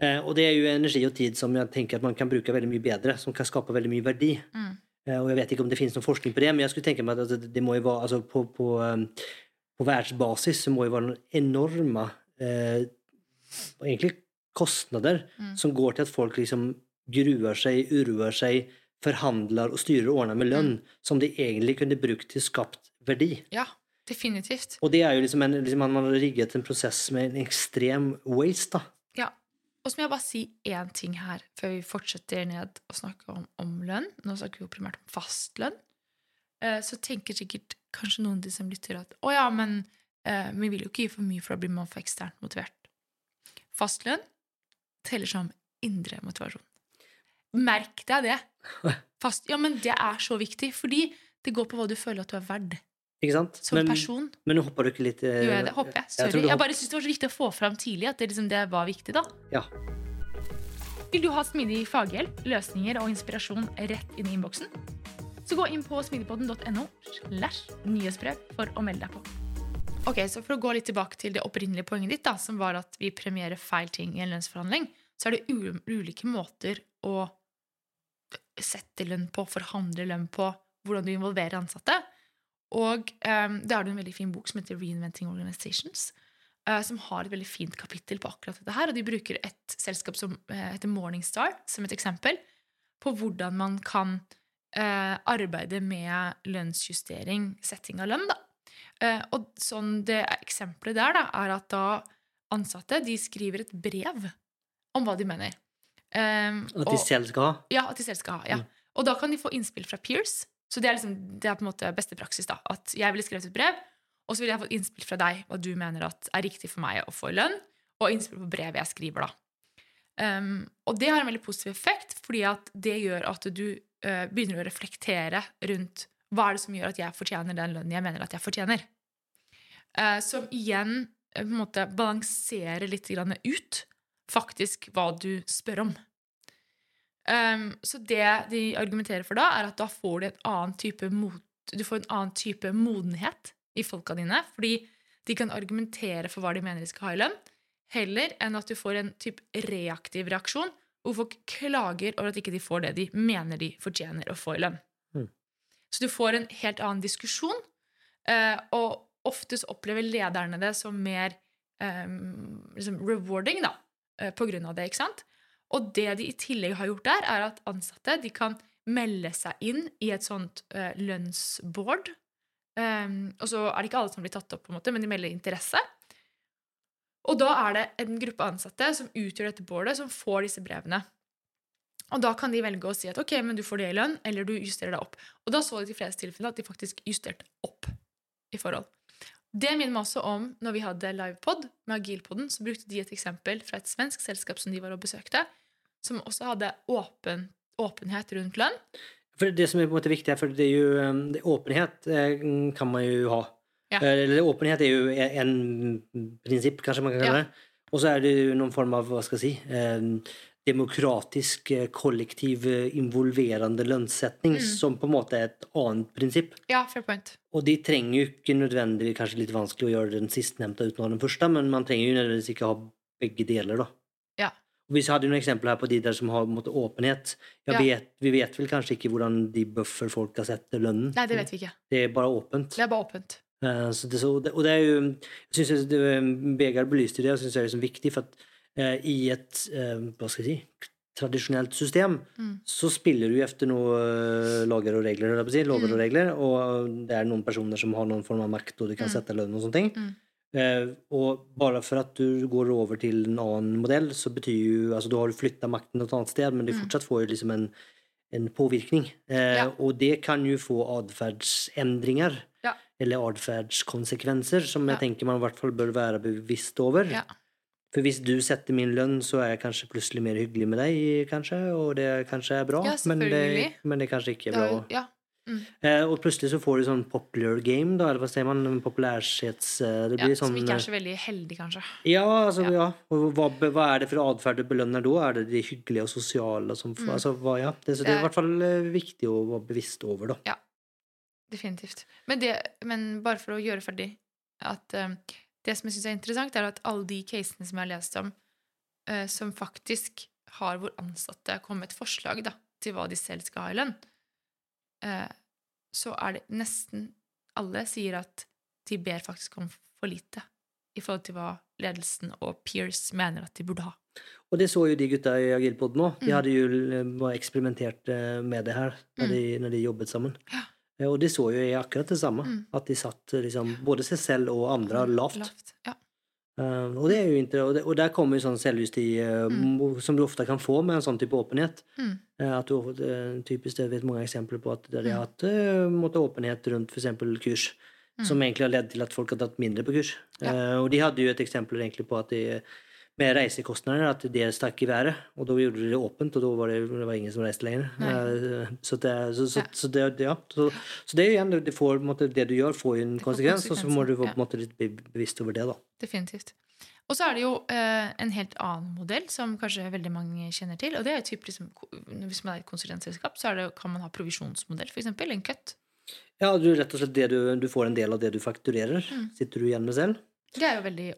Eh, og det er jo energi og tid som jeg tenker at man kan bruke veldig mye bedre, som kan skape veldig mye verdi. Mm. Eh, Og jeg vet ikke om det finnes noen forskning på det, men jeg skulle tenke meg at det, det må jo være altså på, på, um, på verdensbasis så må det være noen enorme eh, egentlig kostnader Mm. som går til at folk liksom gruer seg, uroer seg, forhandler og styrer og ordner med lønn, Mm. som de egentlig kunne brukt til skapt verdi. Ja, definitivt. Og det er jo liksom en, liksom man har rigget en prosess med en ekstrem waste, da. Ja. Og så må jeg bare si én ting her før vi fortsetter ned og snakker om, om lønn. Nå snakker vi jo primært om fastlønn. Eh, så tenker sikkert kanskje noen av de som lytter, at å ja, men eh, vi vil jo ikke gi for mye, for da blir man for eksternt motivert. Fastlønn teller som indre motivasjon. Merk deg det. <laughs> Fast, ja, men det er så viktig, fordi det går på hva du føler at du er verd Ikke sant? som Men, person. men nå hopper du ikke litt uh, Jo, det? hopper jeg. jeg Sorry. Jeg, hopp- bare syns det var så viktig å få fram tidlig at det, liksom, det var viktig, da. Ja. Vil du ha smidig faghjelp, løsninger og inspirasjon rett inn i innboksen? Så gå inn på smidigpodden.no nyhetsbrev for å melde deg på. Ok, så For å gå litt tilbake til det opprinnelige poenget ditt, da, som var at vi premierer feil ting i en lønnsforhandling, så er det ulike måter å sette lønn på, forhandle lønn på, hvordan du involverer ansatte. Og um, er det en veldig fin bok som heter Reinventing Organizations, uh, som har et veldig fint kapittel på akkurat dette her. Og de bruker et selskap som uh, heter Morningstar som et eksempel på hvordan man kan uh, arbeide med lønnsjustering, setting av lønn. da. Eh, og sånn det eksempelet der da, er at da ansatte de skriver et brev om hva de mener. Um, At de og- selv skal ha. ja, at de selv skal ha. ja. Mm. Og da kan de få innspill fra peers. Så det er, liksom, det er på en måte beste praksis. da, At jeg ville skrevet et brev, og så ville jeg fått innspill fra deg hva du mener at er riktig for meg å få i lønn, og innspill på brevet jeg skriver. da. Um, og det har en veldig positiv effekt, fordi at det gjør at du uh, begynner å reflektere rundt hva er det som gjør at jeg fortjener den lønnen jeg mener at jeg fortjener. Uh, som igjen uh, på en måte balanserer litt grann ut faktisk hva du spør om. Um, så det de argumenterer for da, er at da får du mot, du får en annen type modenhet i folka dine, fordi de kan argumentere for hva de mener de skal ha i lønn, heller enn at du får en type reaktiv reaksjon, hvor folk klager over at ikke de får det de mener de fortjener å få i lønn. Mm. Så du får en helt annen diskusjon, eh, og oftest opplever lederne det som mer um, liksom rewarding, da, eh, på grunn av det, ikke sant? Og det de i tillegg har gjort der, er at ansatte de kan melde seg inn i et sånt uh, lønnsboard. Um, og så er det ikke alle som blir tatt opp, på en måte, men de melder interesse. Og da er det en gruppe ansatte som utgjør dette boardet, som får disse brevene. Og da kan de velge å si at ok, men du får det i lønn, eller du justerer det opp. Og da så de de fleste tilfellene at de faktisk justerte opp i forhold. Det minner meg også om når vi hadde livepod med Agilpodden, så brukte de et eksempel fra et svensk selskap som de var og besøkte, som også hadde åpen, åpenhet rundt lønn. For det som er på en måte viktig, for det er jo um, det, åpenhet eh, kan man jo ha. Ja. Eh, Eller åpenhet er jo e- en prinsipp, kanskje man kan kalle Ja. det. Og så er det jo noen form av, hva skal jeg si, eh, demokratisk, eh, kollektiv, eh, involverende lønnssetning, Mm. som på en måte er et annet prinsipp. Ja, fair point. Og de trenger jo ikke nødvendigvis kanskje litt vanskelig å gjøre den sistnevnte uten å ha den første, men man trenger jo nødvendigvis ikke ha begge deler, da. Ja. Og vi hadde jo noen eksempler her på de der som har på måte, åpenhet. Ja, Ja. vet, vi vet vel kanskje ikke hvordan de bufferfolka setter lønnen. Nei, det vet vi ikke. Det er bare åpent. Det er bare åpent. Uh, Så det, så, og det er jo jeg synes Vegard belyste det, og syns det er liksom viktig, for at eh, i et eh, hva skal jeg si, tradisjonelt system Mm. så spiller du efter noen lager og regler, lover Mm. og regler, og det er noen personer som har noen form av makt, og du kan Mm. sette lønn og sånne ting. Mm. Eh, og bare for at du går over til en annen modell, så betyr jo altså Da har du flytta makten et annet sted, men du Mm. fortsatt får jo liksom en, en påvirkning. Eh, Ja. Og det kan jo få atferdsendringer. Ja. Eller atferdskonsekvenser, som jeg tenker man i hvert fall bør være bevisst over. Ja. For hvis du setter min lønn, så er jeg kanskje plutselig mer hyggelig med deg, kanskje, og det kanskje er bra, Ja, men, det, men det kanskje ikke er bra. jo- ja. Eh, og plutselig så får du sånn popular game, da, eller hva sier man? En Populærshets... blir ja. sånn Som ikke eh, er så veldig heldig, kanskje. Ja, altså, Ja. ja. Og hva, hva er det for atferd du belønner da? Er det de hyggelige og sosiale som Mm. altså, hva, ja. det, så det er i hvert fall eh, viktig å være bevisst over, da. Ja. Definitivt. Men, det, men bare for å gjøre ferdig at eh, Det som jeg syns er interessant, er at alle de casene som jeg har lest om, eh, som faktisk har hvor ansatte kommet med et forslag da, til hva de selv skal ha i lønn, eh, så er det nesten alle sier at de ber faktisk om for lite i forhold til hva ledelsen og peers mener at de burde ha. Og det så jo de gutta i Agilpod nå. De Mm. hadde jo eh, eksperimentert eh, med det her når, Mm. de, når de jobbet sammen. Ja. Eh, Og de så jo i akkurat det samme. Mm. At de satt eh, liksom, både seg selv og andre lavt. Ja. Uh, og det og, og der kommer jo sånn selvjusti uh, Mm. som du ofte kan få med en sånn type åpenhet. Mm. Uh, At du, typisk det vet mange eksempler på at der de Mm. har hatt eh, måtte åpenhet rundt f.eks. kurs, Mm. som egentlig har ledd til at folk har tatt mindre på kurs. Ja. Og de hadde jo et eksempel egentlig på at de, med reisekostnader, at det stakk i været. Og da gjorde de det åpent, og da var det, det var ingen som reiste lenger. Eh, så, det, så, så, så, det, ja. så, så det er igjen, det, får, måte, det du gjør, får en konsekvens, og så må du ja. på en måte litt be- bevisst over det, da. Definitivt. Og så er det jo eh, en helt annen modell som kanskje veldig mange kjenner til. Og det er typ liksom, Hvis man er et konsulentselskap, så det, kan man ha provisjonsmodell, f.eks. En cut. Ja, du, rett og slett det du, du får en del av det du fakturerer, Mm. sitter du igjen med selv. Det er jo veldig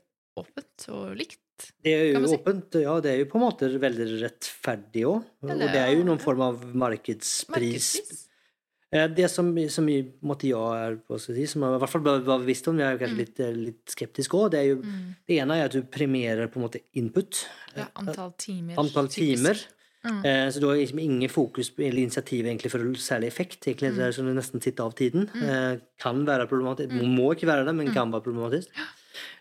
åpent og likt. Det er jo si. åpent, ja, det er jo på en måte veldig rettferdig òg. Og det er jo noen form av markedspris. Markedspris. Eh, Det som, som jeg skal jeg si, som jeg i hvert fall var bevisst om, jeg er jo kanskje Mm. litt, eh, litt skeptisk òg, det er jo Mm. det ene er at du premierer på en måte input. Ja, antall timer. Antall timer. Mm. Eh, Så du har liksom ingen fokus på- eller initiativ egentlig for særlig effekt. Egentlig Mm. det er som du nesten sitter av tiden. Eh, Kan være problematisk. Mm. Må ikke være det, men Mm. kan være problematisk.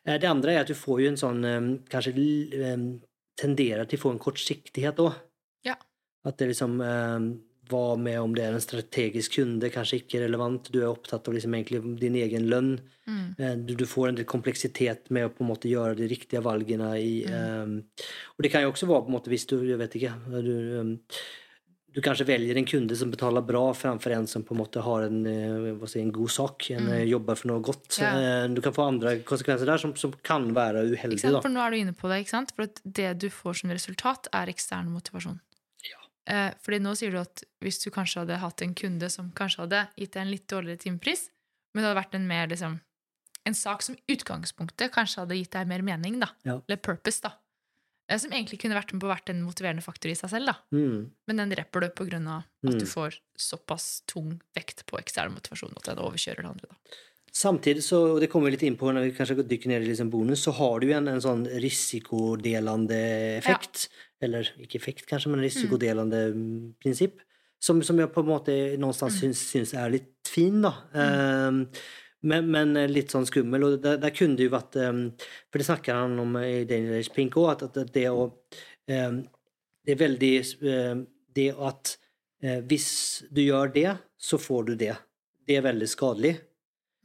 Eh, Det andre er at du får jo en sånn eh, Kanskje eh, tenderer til å få en kortsiktighet òg. Ja. At det liksom eh, Hva med om det er en strategisk kunde, kanskje ikke relevant. Du er opptatt av liksom egentlig din egen lønn. Mm. Eh, Du, du får en del kompleksitet med å på en måte gjøre de riktige valgene i Mm. Og det kan jo også være på en måte hvis du Jeg vet ikke. Du, du kanskje velger en kunde som betaler bra, framfor en som på en måte har en, eh, si, en god sak. En Mm. eh, jobber for noe godt. Ja. Eh, Du kan få andre konsekvenser der som, som kan være uheldige. For nå er du inne på det, ikke sant? For det du får som resultat, er ekstern motivasjon. Eh, fordi nå sier du at hvis du kanskje hadde hatt en kunde som kanskje hadde gitt deg en litt dårligere timepris, men det hadde vært en mer liksom En sak som utgangspunktet kanskje hadde gitt deg mer mening, da. Ja. Eller purpose, da. Eh, som egentlig kunne vært med på vært en motiverende faktor i seg selv, da. Mm. Men den dreper du på grunn av at Mm. du får såpass tung vekt på ekstern motivasjon at den overkjører det andre, da. Samtidig, så, og det kommer vi litt inn på når vi kanskje dykker ned i liksom bonus, så har du en, en sånn risikodelende effekt. Eller ikke effekt, kanskje, men risikodelende mm. prinsipp. Som, som jeg på en måte noenstans Mm. syns, syns er litt fin, da. Ehm, men, men litt sånn skummel. Og der, der kunne det jo vært ehm, For det snakker han om i Daniel H. Pink òg, at, at det å ehm, Det er veldig ehm, Det at eh, hvis du gjør det, så får du det. Det er veldig skadelig.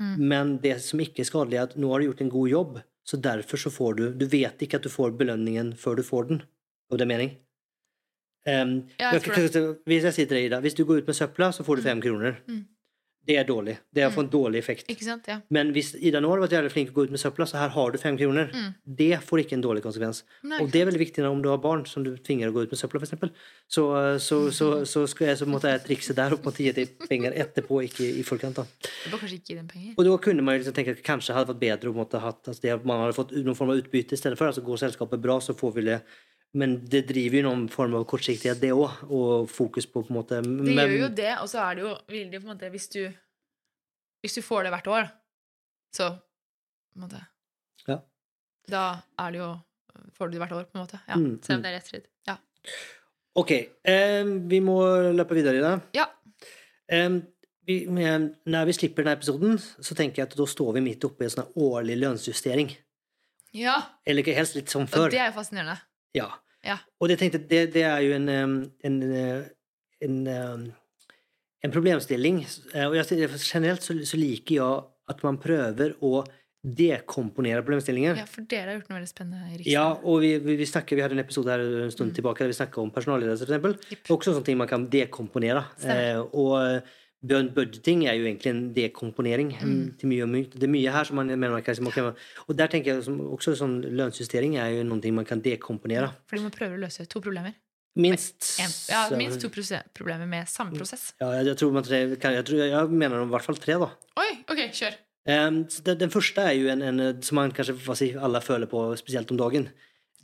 Mm. Men det som ikke er skadelig, er at nå har du gjort en god jobb, så derfor så får du Du vet ikke at du får belønningen før du får den. Og det er mening? Um, Ja, jeg kan- Hvis jeg sier til deg, Ida, hvis du går ut med søpla, så får du fem kroner. Mm. Det er dårlig. Det er for en dårlig effekt. Sant? Ja. Men hvis Ida nå har vært jævlig flink til å gå ut med søpla, så her har du fem kroner. Mm. Det får ikke en dårlig konsekvens. Nei, Og det er veldig viktig om du har barn som du tvinger å gå ut med søpla, f.eks. Så, så, så, så skal jeg så måtte jeg trikse der og på en måte gi deg penger etterpå, ikke i forkant. da. Det var kanskje ikke den penger. Og da kunne man liksom tenke at det kanskje hadde vært bedre hatt, altså man hadde fått noen form av utbytte i stedet for. altså Går selskapet bra, så får vi det. Men det driver jo noen form av kortsiktighet, det òg. Og fokus på på en måte Det gjør jo det, og så er det jo veldig på en måte Hvis du Hvis du får det hvert år, så på en måte Ja. Da er det jo Får du det hvert år, på en måte. Ja, Mm, selv mm. om det er rett tid. Ja. Ok, Um, vi må løpe videre i det. ja. Um, vi, når vi slipper denne episoden, så tenker jeg at da står vi midt oppe i en sånn årlig lønnsjustering. ja. Eller ikke helst litt som Og før. det er jo fascinerende. Ja. Ja. Og det, tenkte, det, det er jo en, en, eh, en, en problemstilling. Eh, Og jeg, generelt så, så liker jeg at man prøver å dekomponere problemstillinger. Ja, for dere har gjort noe veldig spennende i Riksdagen. Ja, og vi, vi, vi, snakker, vi hadde en episode her en stund Mm. tilbake der vi snakka om personalledelse. Det er også sånne ting man kan dekomponere. Eh, og budgeting er jo egentlig en dekomponering Mm. til mye og mye. Det er mye her som man mener man kanskje må kan Og der tenker jeg som, også sånn lønnsjustering er jo noe man kan dekomponere. Fordi man prøver å løse to problemer. Minst ja, minst to problemer med samme prosess. Ja, jeg, tror man tre, jeg, tror, jeg mener i hvert fall tre, da. Oi, ok, kjør. Um, så den, første er jo en, en som man kanskje si, alle føler på, spesielt om dagen.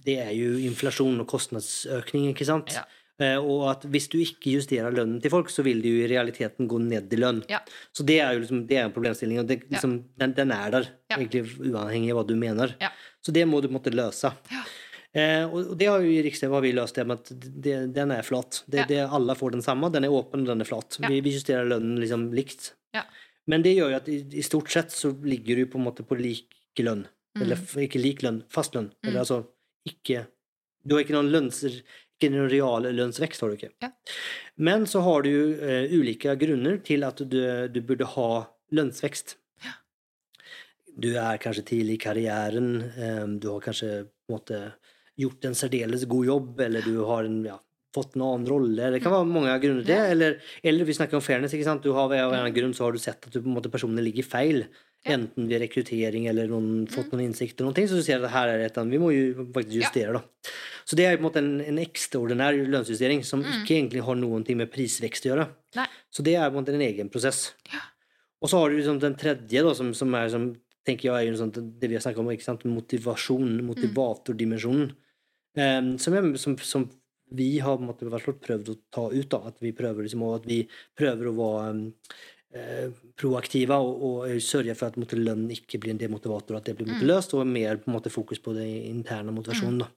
Det er jo inflasjon og kostnadsøkning, ikke sant? Ja. Eh, og at hvis du ikke justerer lønnen til folk, så vil det jo i realiteten gå ned i lønn. Ja. Så det er jo liksom, det er en problemstilling, og det, liksom, den, den er der, Ja. egentlig uavhengig av hva du mener. Ja. Så det må du måtte løse. Ja. Eh, og det har jo i Riksrev vi løst det med at det, den er flat. Det, Ja. det, alle får den samme, den er åpen og den er flat. Ja. Vi, vi justerer lønnen liksom likt. Ja. Men det gjør jo at i, i stort sett så ligger du på en måte på lik lønn. Mm. Eller ikke lik lønn, fast lønn. Mm. Eller altså ikke Du har ikke noen lønns... Noen real lønnsvekst, har du ikke. Ja. Men så har du eh, ulike grunner til at du, du burde ha lønnsvekst. Ja. Du er kanskje tidlig i karrieren, eh, du har kanskje på en måte gjort en særdeles god jobb, eller du har en, ja, fått en annen rolle. Det kan være mange grunner til det. Eller, eller vi snakker om fairness. ikke sant? Du har, av en eller grunn så har du sett at du, på en måte, personen ligger feil. Enten ved rekruttering eller noen, fått noen innsikt. eller noen ting, Så du ser at her er et, vi må jo faktisk justere. da. Så det er på en måte en, en ekstraordinær lønnsjustering som Mm. ikke egentlig har noen ting med prisvekst å gjøre. Nei. Så det er på en måte en egen prosess. Ja. Og så har du liksom den tredje, da, som, som er som, tenker jeg er jo sånt, det vi har snakket om, ikke sant? motivasjon, motivatordimensjonen. um, som, er, som, som vi har måte, prøvd å ta ut. da, At vi prøver, liksom, at vi prøver å være em, eh, proaktive og, og sørge for at måte, lønn ikke blir en demotivator, at det blir måte, Mm. løst, og mer på en måte, fokus på den interne motivasjonen. Da.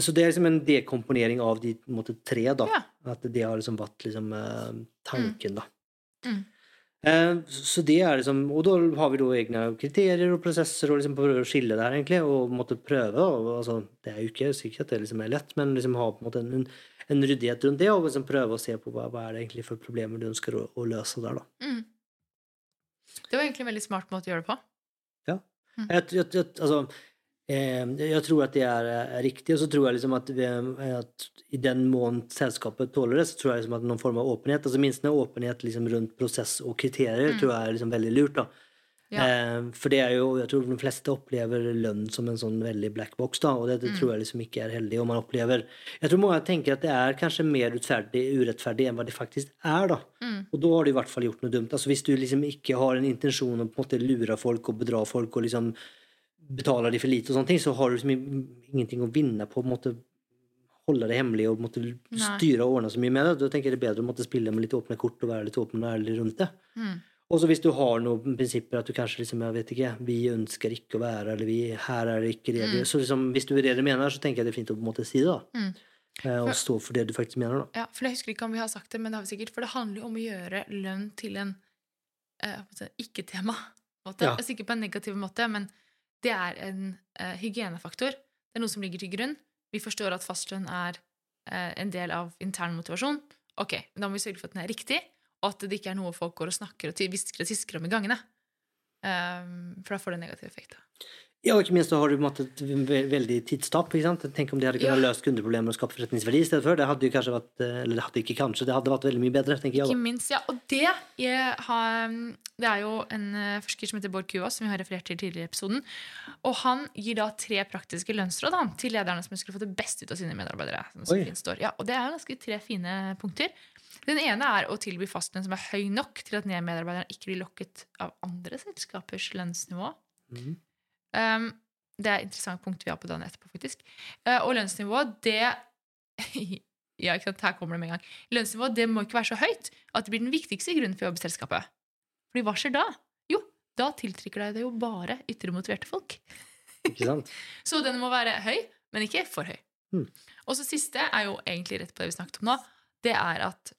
Så det er liksom en dekomponering av de måte, tre. da, Ja. At det har liksom vært liksom, eh, tanken. da. Mm. Eh, Så det er liksom, og da har vi da egne kriterier og prosesser og liksom prøver å skille det her egentlig, og måtte prøve. Og, altså, det er jo ikke sikkert at det liksom er lett, men liksom ha på en måte en, en ryddighet rundt det, og liksom prøve å se på hva, hva er det egentlig for problemer du ønsker å, å løse der. da. Mm. Det var egentlig en veldig smart måte å gjøre det på. Jeg, jeg, jeg, altså, eh, jeg tror at det er, er riktig, og så tror jeg liksom at, vi, at i den mån selskapet tåler det, så tror jeg liksom at noen form av åpenhet, altså minst en åpenhet liksom rundt prosess og kriterier, Mm. tror jeg er liksom veldig lurt. da. Ja. Eh, for det er jo, jeg tror de fleste opplever lønn som en sånn veldig black box, da, og det, det Mm. tror jeg liksom ikke er heldig. om man opplever, Jeg tror mange tenker at det er kanskje mer utferdig, urettferdig enn hva det faktisk er. da. Mm. Og da har du i hvert fall gjort noe dumt. Altså Hvis du liksom ikke har en intensjon om på en måte lure folk og bedra folk og liksom betale de for lite, og sånne ting, så har du liksom ingenting å vinne på å på en måte holde det hemmelig og måtte styre og ordne så mye med det. Da tenker jeg det er bedre å måtte spille med litt åpne kort og være litt åpen og ærlig rundt det. Mm. Og så hvis du har noen prinsipper at du kanskje liksom, jeg vet ikke, vi ønsker ikke å være, eller vi, her er det ikke det. Mm. Så liksom, hvis du er det du mener, så tenker jeg det er fint å på en måte si det. da. Mm. For, Og stå for det du faktisk mener. da. Ja, for jeg husker ikke om vi har sagt det, men det har vi sikkert. For det handler jo om å gjøre lønn til en eh, ikke-tema. Ja. Altså ikke på en negativ måte, men det er en eh, hygienefaktor. Det er noe som ligger til grunn. Vi forstår at fastlønn er eh, en del av intern motivasjon. Ok, Da må vi sørge for at den er riktig, og at det ikke er noe folk går og snakker og hvisker og tisker om i gangene. Um, for da får det negativ effekt. Ja, og ikke minst så har du måte et veldig tidstap. Tenk om de hadde kunnet Ja. løst kundeproblemer og skapt forretningsverdi i stedet for. Det hadde jo kanskje vært eh, Eller det hadde ikke kanskje, det hadde vært veldig mye bedre, tenker jeg. Ikke minst, ja. Og det, har, det er jo en eh, forsker som heter Bård Kuås, som vi har referert til tidligere i episoden. Og han gir da tre praktiske lønnsråd han, til lederne som skulle få det best ut av sine medarbeidere. Som Oi. står. Ja, og det er jo ganske tre fine punkter. Den ene er å tilby fastlønn som er høy nok til at nye medarbeidere ikke blir lokket av andre selskapers lønnsnivå. Mhm. Um, det er et interessant punkt vi har på dagen etterpå, faktisk. Uh, og lønnsnivået, det <laughs> Ja, ikke sant, her kommer det med en gang. Lønnsnivået det må ikke være så høyt at det blir den viktigste grunnen for å jobbe i selskapet. Fordi hva skjer da? Jo, da tiltrekker deg det jo bare ytre motiverte folk. Ikke sant? <laughs> Så den må være høy, men ikke for høy. Mm. Og så siste er jo egentlig rett på det vi snakket om nå. Det er at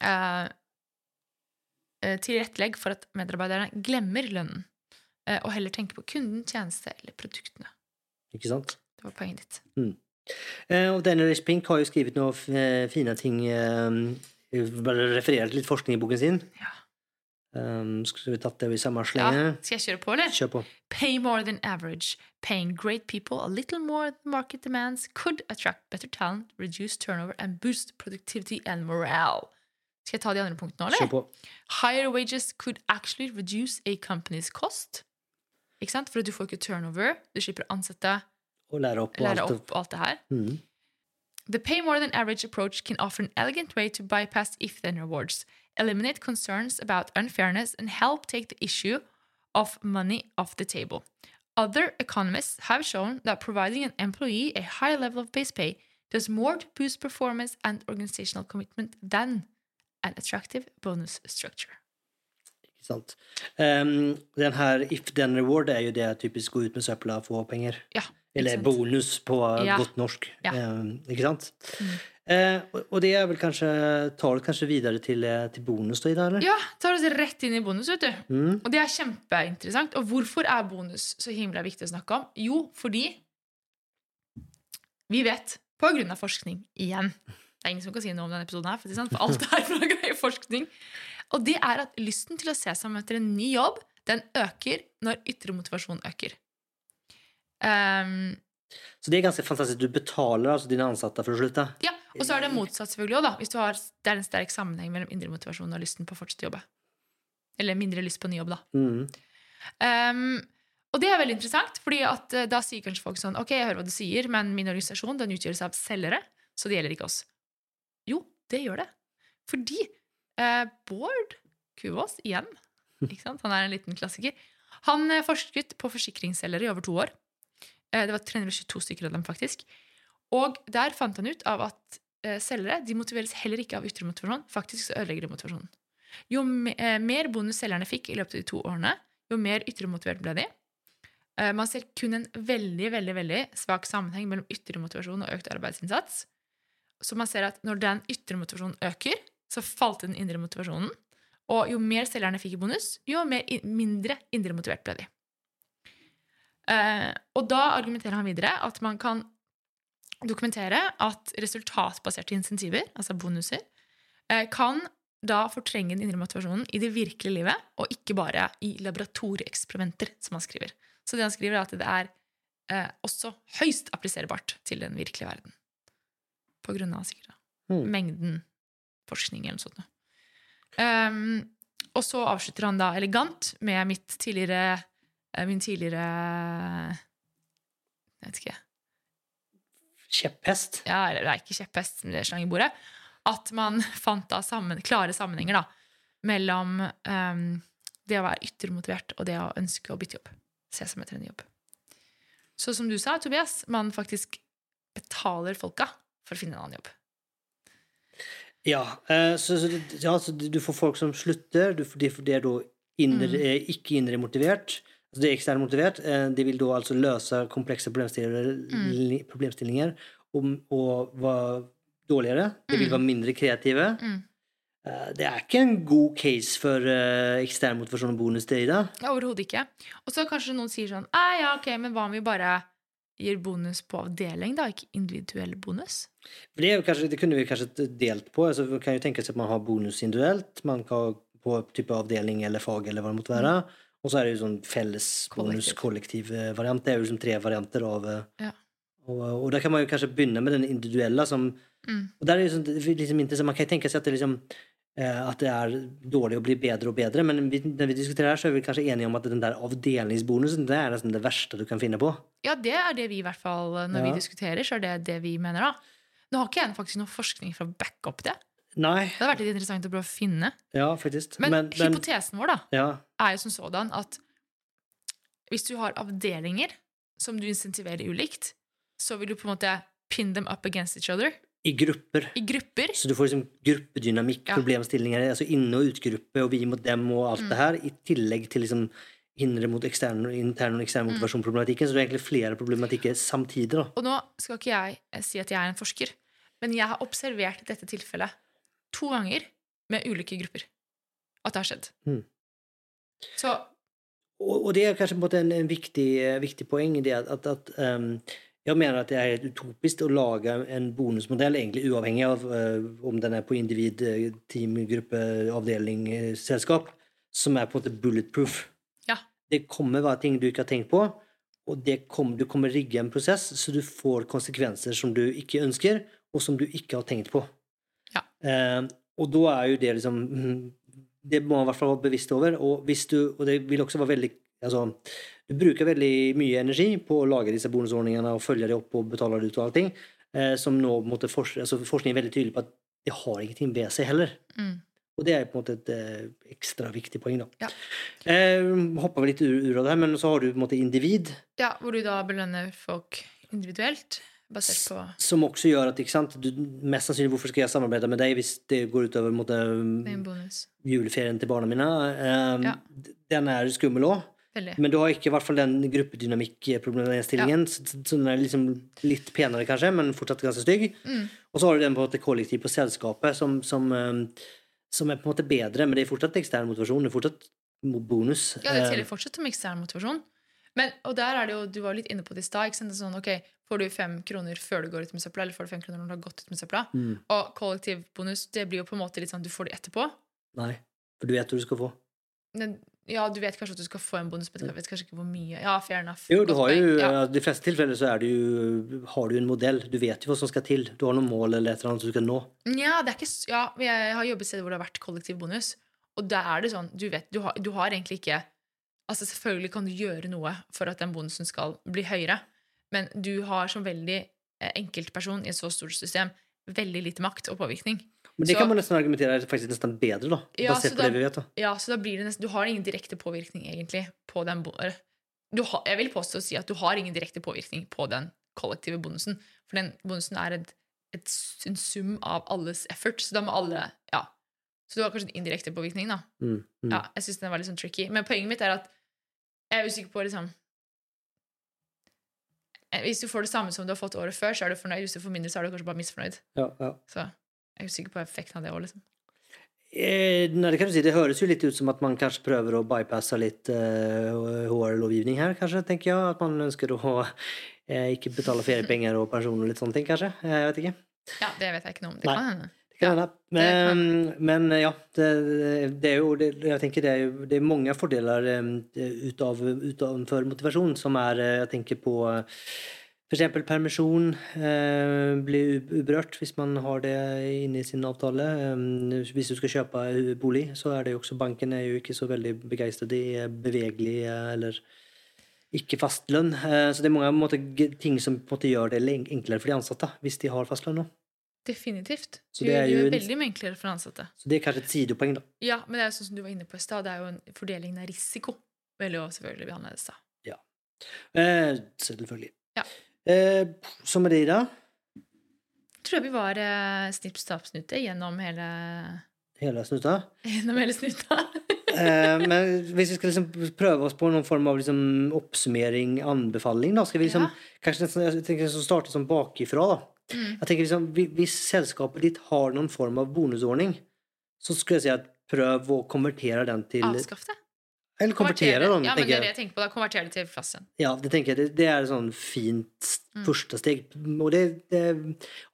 eh, eh, Tilrettelegg for at medarbeiderne glemmer lønnen, og heller tenke på kunden, tjeneste eller produktene. Ikke sant? Det var poenget ditt. Mm. og Daniel H. Pink har jo skrevet noen eh, fine ting eh, Bare referert litt forskning i boken sin. Ja. Um, skulle vi tatt det i samme ja. Skal jeg kjøre på, eller? Kjør på. Pay more than average. Paying great people a little more than market demands could attract better talent, reduce turnover and boost productivity and morale. Skal jeg ta de andre punktene nå, Kjør på. Higher wages could actually reduce a company's cost. Ikke sant? For du får ikke turnover. Du slipper å ansette, Og lære opp og lære alt. opp alt det her. Mm. The pay more than average approach can offer an elegant way to bypass if then rewards, eliminate concerns about unfairness, and help take the issue of money off the table. Other economists have shown that providing an employee a high level of base pay does more to boost performance and organizational commitment than an attractive bonus structure. Sant? Um, den her if then reward er jo det typisk gå ut med søpla og få penger. Ja, Eller bonus på Ja. godt norsk. Ja. Um, ikke sant? Mm. Eh, og- det er vel kanskje tar det kanskje videre til, eh, til bonus, da, Ida? eller? Ja, tar oss rett inn i bonus, vet du. Mm. Og det er kjempeinteressant. Og hvorfor er bonus så himla viktig å snakke om? Jo, fordi vi vet, på grunn av forskning igjen Det er ingen som kan si noe om denne episoden, her, for, alt er fra forskning. Og det er at lysten til å se seg om etter en ny jobb, den øker når ytre motivasjon øker. Um, Så det er ganske fantastisk. Du betaler altså dine ansatte for å slutte. ja, Og så er det motsatt, selvfølgelig også, da. Hvis du har, det er en sterk sammenheng mellom indre motivasjon og lysten på å fortsette å jobbe. Eller mindre lyst på ny jobb, da. Mm. Um, og det er veldig interessant, fordi at eh, da sier kanskje folk sånn Ok, jeg hører hva du sier, men min organisasjon den utgjøres av selgere, så det gjelder ikke oss. Jo, det gjør det. Fordi eh, Bård Kuvås, igjen, han er en liten klassiker, han eh, forsket på forsikringsselgere i over to år. Eh, det var 322 stykker av dem, faktisk. Og der fant han ut av at eh, selgere de motiveres heller ikke av ytre motivasjon. Faktisk så ødelegger de motivasjonen. Jo eh, mer bonus selgerne fikk i løpet av de to årene, jo mer ytre motivert ble de. Eh, Man ser kun en veldig veldig, veldig svak sammenheng mellom ytre motivasjon og økt arbeidsinnsats. Så man ser at når den ytre motivasjonen øker, så falt den indre motivasjonen. Og jo mer selgerne fikk i bonus, jo mer, mindre indre motivert ble de. Uh, og da argumenterer han videre at man kan dokumentere at resultatbaserte insentiver, altså bonuser, uh, kan da fortrenge den indre motivasjonen i det virkelige livet, og ikke bare i laboratorieeksperimenter, som han skriver. Så det han skriver, er at det er uh, også høyst appliserbart til den virkelige verden. På grunn av sikkert Mm. mengden forskning eller noe sånt. Ehm, og så avslutter han da elegant med mitt tidligere eh, min tidligere Jeg vet ikke Kjepphest. ja, eller det er ikke kjepphest, men det er slang i bordet, at man <laughs> fant da sammen, klare sammenhenger da, mellom um, det å være yttermotivert og det å ønske å bytte jobb. Se som etter en jobb. Så som du sa, Tobias, man faktisk betaler folka for å finne en annen jobb. Ja, eh, så, så, ja, så du får folk som slutter. Du, de, de er da indre, Mm. eh, ikke indre motivert. Altså de er eksternt motivert. Eh, de vil da altså løse komplekse problemstillinger, Mm. problemstillinger og, og være dårligere. De vil Mm. være mindre kreative. Mm. Det er ikke en god case for uh, ekstern motivasjon og bonus til Ida. Ja, Overhodet ikke. Og så kanskje noen sier sånn «Ah, ja, ok, men hva om vi bare gir bonus på avdeling, da? Ikke individuell bonus? Det, er jo kanskje, det kunne vi kanskje delt på. Altså, man kan jo tenke seg at man har bonus individuelt. Man kan på type avdeling eller fag eller hva det måtte være. Og så er det jo sånn fellesbonus, kollektiv eh, variant. Det er jo liksom tre varianter av eh, Ja. og, og da kan man jo kanskje begynne med den individuelle som Mm. Og der er det liksom, er liksom ikke, Man kan jo tenke seg at det, liksom, eh, at det er dårlig å bli bedre og bedre, men vi, når vi diskuterer her, så er vi kanskje enige om at den der avdelingsbonusen det er nesten det verste du kan finne på. Ja, det er det vi i hvert fall Når Ja. vi diskuterer, så er det det vi mener, da. Nå har ikke jeg faktisk noe forskning for å backe opp det. Nei, Det hadde vært litt interessant å prøve å finne. ja, faktisk. Men, men, men hypotesen vår da, ja, er jo som sådan at hvis du har avdelinger som du insentiverer ulikt, så vil du på en måte pin them up against each other i grupper. i grupper. Så du får liksom gruppedynamikk, Ja. problemstillinger, altså inne- og utgruppe, og vi mot dem og alt Mm. det her, i tillegg til liksom indre mot ekstern, intern og ekstern Mm. motivasjon-problematikken. Så det er egentlig flere problematikker samtidig, da. Og nå skal ikke jeg eh, si at jeg er en forsker, men jeg har observert dette tilfellet to ganger med ulike grupper. At det har skjedd. Mm. Så Og, og det er kanskje på en måte en, en viktig, eh, viktig poeng i det at, at, at ehm, jeg mener at det er helt utopisk å lage en bonusmodell, egentlig uavhengig av uh, om den er på individ, eh, team, gruppe, avdeling, eh, selskap, som er på en måte bulletproof. Ja. Det kommer være ting du ikke har tenkt på, og det kom, du kommer rigge en prosess så du får konsekvenser som du ikke ønsker, og som du ikke har tenkt på. Ja. Uh, og da er jo det liksom mm, Det må man i hvert fall være bevisst over. Og, du, og det vil også være veldig altså, Du bruker veldig mye energi på å lage disse bonusordningene og følge det opp og betale det ut og allting, eh, som nå måte forsk altså, forskning er veldig tydelig på at det har ingenting ved seg heller. mm, Og det er på en måte et eh, ekstra viktig poeng, da. Ja. Eh, hopper vi litt ur, ur av det her, men så har du på en måte individ, ja, hvor du da belønner folk individuelt, basert på som også gjør at ikke sant, du, mest sannsynlig hvorfor skal jeg samarbeide med deg hvis det går utover måte, juleferien til barna mine? Eh, Ja. Den er skummel òg. Veldig. Men du har ikke i hvert fall den gruppedynamikkproblemstillingen. Ja. så den er liksom litt penere, kanskje, men fortsatt ganske stygg. Mm. Og så har du den på en måte kollektiv på selskapet, som, som, eh, som er på en måte bedre, men det er fortsatt ekstern motivasjon. Det er fortsatt bonus. Ja, det Eh, teller fortsatt som ekstern motivasjon. Men, og der er det jo, Du var litt inne på det i stad. Sånn, ok, Får du fem kroner før du går ut med søpla, eller får du fem kroner når du har gått ut med søpla? mm, Og kollektiv bonus det blir jo på en måte litt sånn du får det etterpå. nei, for du vet hva du skal få. Men, ja, du vet kanskje at du skal få en bonus, men jeg vet kanskje ikke hvor mye. Ja, fair enough. Jo, du har jo, ja. De fleste tilfeller så det jo, har du en modell. Du vet jo hva som skal til. Du har noen mål eller et eller annet du skal nå. ja, det er ikke Ja, jeg har jobbet steder hvor det har vært kollektiv bonus, og da er det sånn Du vet, du har, du har egentlig ikke Altså Selvfølgelig kan du gjøre noe for at den bonusen skal bli høyere, men du har som veldig eh, enkeltperson i et så stort system veldig lite makt og påvirkning. Men det Så- kan man nesten argumentere er faktisk nesten bedre, da. Ja, basert på det vi vet. da. Ja, så da blir det nesten Du har ingen direkte påvirkning, egentlig, på den du har, Jeg vil påstå å si at du har ingen direkte påvirkning på den kollektive bonusen. For den bonusen er et, et, en sum av alles effort. Så da må alle Ja. Så du har kanskje en indirekte påvirkning, da. Mm, mm. Ja, jeg syns den var litt sånn tricky. Men poenget mitt er at jeg er usikker på liksom Hvis du får det samme som du har fått året før, så er du fornøyd. Hvis du får mindre, så er du kanskje bare misfornøyd. Ja, ja. Så jeg er usikker på effekten av det òg, liksom. Eh, nei, det kan du si. Det høres jo litt ut som at man kanskje prøver å bypasse litt eh, HR-lovgivning her, kanskje, tenker jeg. At man ønsker å eh, ikke betale feriepenger og pensjon og litt sånne ting, kanskje. Eh, Jeg vet ikke. Ja, det vet jeg ikke noe om. Det Nei. kan hende. Ja, det Men, men ja, det, det er jo det, Jeg tenker det er jo det er mange fordeler utav, utenfor motivasjon som er eh, Jeg tenker på f.eks. for eksempel permisjon eh, blir uberørt hvis man har det inne i sin avtale. Eh, hvis du skal kjøpe bolig, så er det jo også Banken er jo ikke så veldig begeistret i eh, bevegelig eh, eller ikke fastlønn. Eh, så det er mange måte, ting som på en måte gjør det enklere for de ansatte hvis de har fastlønn nå. Definitivt. Så det er gjør en- veldig mye enklere for ansatte. Så det er kanskje et sidepoeng, da. Ja, men det er jo sånn som du var inne på i stad, det er jo en fordeling av risiko. Vil jo selvfølgelig bli annerledes, da. Eh, selvfølgelig. Ja. Eh, så med det, da? Tror jeg vi var eh, snipp, stapp, snute gjennom hele Hele snuta. <laughs> Gjennom hele snuta. <laughs> Eh, men hvis vi skal liksom prøve oss på noen form av liksom oppsummering, anbefaling, da skal vi liksom Ja. Kanskje jeg tenker så starte sånn bakifra, da. Mm. Jeg tenker liksom, Hvis selskapet ditt har noen form av bonusordning, så skulle jeg si at prøv å konvertere den til Avskaff det. Eller konvertere, den. Ja, men det er det jeg. tenker på. Da konverterer det til flassen. Ja, det tenker jeg. Det, det er et sånn fint Mm. første steg. Og det, det,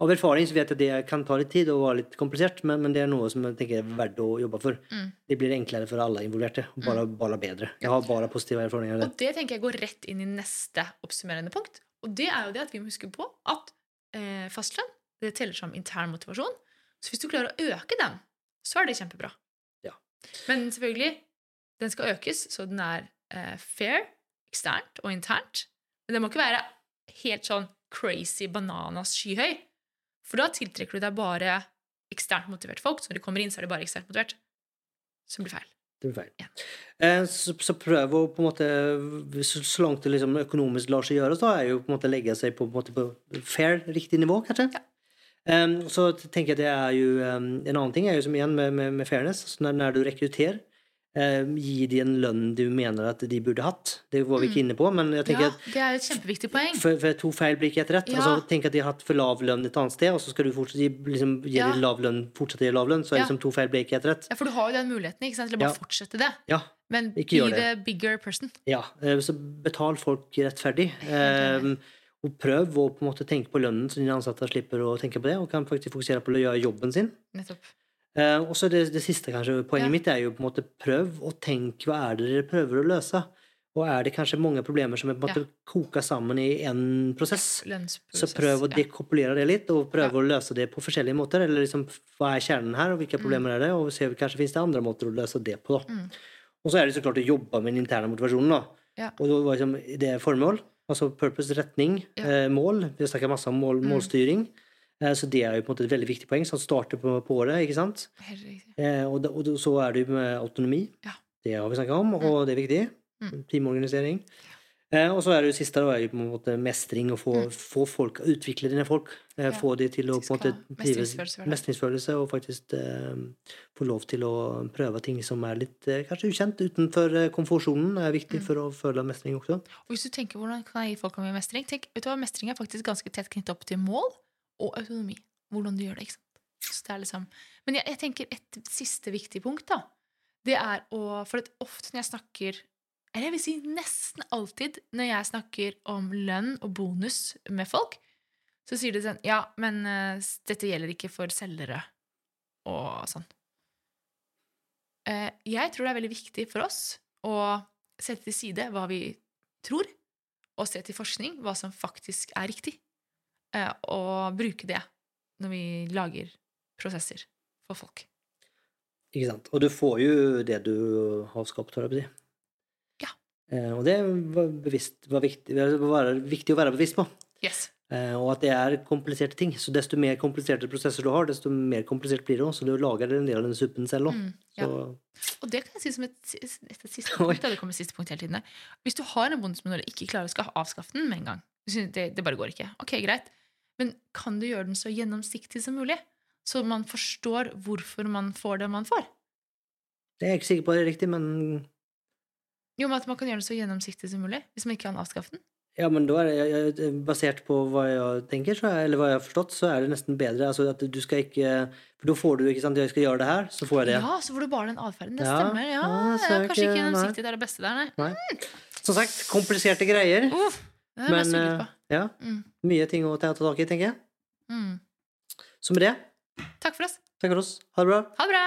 av erfaring så vet jeg at det kan ta litt tid og være litt komplisert, men, men det er noe som jeg tenker er verdt å jobbe for. Mm. Det blir enklere for alle involverte. Bare, bare bedre. Jeg har bare positive erfaringer. Og det tenker jeg går rett inn i neste oppsummerende punkt. Og det er jo det at vi må huske på at eh, fastlønn det teller som intern motivasjon. Så hvis du klarer å øke den, så er det kjempebra. Ja. Men selvfølgelig, den skal økes, så den er eh, fair, eksternt og internt. Men det må ikke være helt sånn crazy bananas skyhøy. For da tiltrekker du deg bare eksternt motiverte folk. Så når de kommer inn, så er de bare eksternt motivert. Som blir feil. Det blir feil. Ja. Eh, Så, så prøv å på en måte Så, så langt det liksom økonomisk lar seg gjøre, så er jo på en måte legge seg på, på, på fair, riktig nivå, kanskje. Ja. Um, så tenker jeg det er jo um, En annen ting er jo som igjen med, med, med fairness. Så når, når du rekrutterer, gi de en lønn du mener at de burde hatt. Det var vi ikke inne på, men jeg tenker ja, at det er et kjempeviktig poeng. for, for to feil blir ikke helt rett. Ja. Altså, tenk at de har hatt for lav lønn et annet sted, og så skal du fortsette liksom, gi Ja. lav lønn, fortsette å gi lav lønn, så Ja. liksom to feil blir ikke helt rett. Ja, for du har jo den muligheten ikke sant, til å bare fortsette det. Ja. Men be det. the bigger person. Ja, eh, så betal folk rettferdig. Eh, og prøv å på en måte tenke på lønnen, så dine ansatte slipper å tenke på det, og kan faktisk fokusere på å gjøre jobben sin. Nettopp. Eh, og så det, det siste kanskje, poenget Ja. mitt er jo på en måte prøv å tenke hva er det dere prøver å løse. Og er det kanskje mange problemer som er på en måte koka sammen i én prosess, så prøv å ja. dekopulere det litt, og prøv Ja. å løse det på forskjellige måter. Eller liksom, hva er kjernen her, og hvilke Mm. problemer er det, og se kanskje finnes det andre måter å løse det på. Mm. Og så er det så klart å jobbe med den interne motivasjonen. da. Ja. Og det, var liksom, det er formål, altså purpose, retning, Ja. eh, mål. Vi snakker masse om mål, Mm. målstyring. Eh, så det er jo på en måte et veldig viktig poeng, så han starter på, på året, ikke sant? Eh, og, da- og så er det jo med autonomi. Ja. Det har vi snakket om, og det er viktig. Mm. Teamorganisering. Eh, og så er det jo siste, da, er jo på en måte mestring, å få, få folk, utvikle dine folk. Eh, Mm. Ja. Få de til å på en måte trives- mestringsfølelse og faktisk eh, få lov til å prøve ting som er litt eh, kanskje ukjent utenfor komfortsonen, er viktig Mm. for å føle mestring også. Og hvis du tenker hvordan kan jeg gi folk om mestring, tenk, vet du hva, mestring er faktisk ganske tett knyttet opp til mål og autonomi. Hvordan du gjør det, ikke sant? Så det er liksom, men jeg, jeg tenker et siste viktig punkt, da. Det er å For ofte når jeg snakker Eller jeg vil si nesten alltid når jeg snakker om lønn og bonus med folk, så sier de sånn Ja, men uh, dette gjelder ikke for selgere og sånn. Uh, jeg tror det er veldig viktig for oss å sette til side hva vi tror, og se til forskning hva som faktisk er riktig, og bruke det når vi lager prosesser for folk. Ikke sant? Og du får jo det du har skapt, holdt jeg på å si. Ja. Eh, og det var, bevisst, var viktig, var viktig å være bevisst på. Yes. Eh, og at det er kompliserte ting. Så desto mer kompliserte prosesser du har, desto mer komplisert blir det òg. Så du lager en del av den suppen selv òg. Mm, ja. Så Og det kan jeg si som et, et, siste <laughs> punkt. Det kommer siste punkt hele tiden. Hvis du har en bonus, og ikke klarer å avskaffe den med en gang det, det bare går ikke. Ok, greit. Men kan du gjøre den så gjennomsiktig som mulig? Så man forstår hvorfor man får det man får? det er jeg ikke sikker på er riktig, men Jo, men at man kan gjøre den så gjennomsiktig som mulig hvis man ikke kan avskaffe den. Ja, men da er det, basert på hva jeg tenker, så er, eller hva jeg har forstått, så er det nesten bedre. Altså at du skal ikke For da får du ikke sant, jeg skal gjøre det her, så får jeg det. Ja, så får du bare den atferden. Det Ja, stemmer. Ja, ja, ja, kanskje ikke- gjennomsiktig det er det beste der, nei. Nei. Som sagt, kompliserte greier. Uff, det er Men på. Ja, Mm. mye ting å ta tak i, tenker jeg. Mm. Så med det, Takk for oss. takk for oss. Ha det bra. Ha det bra!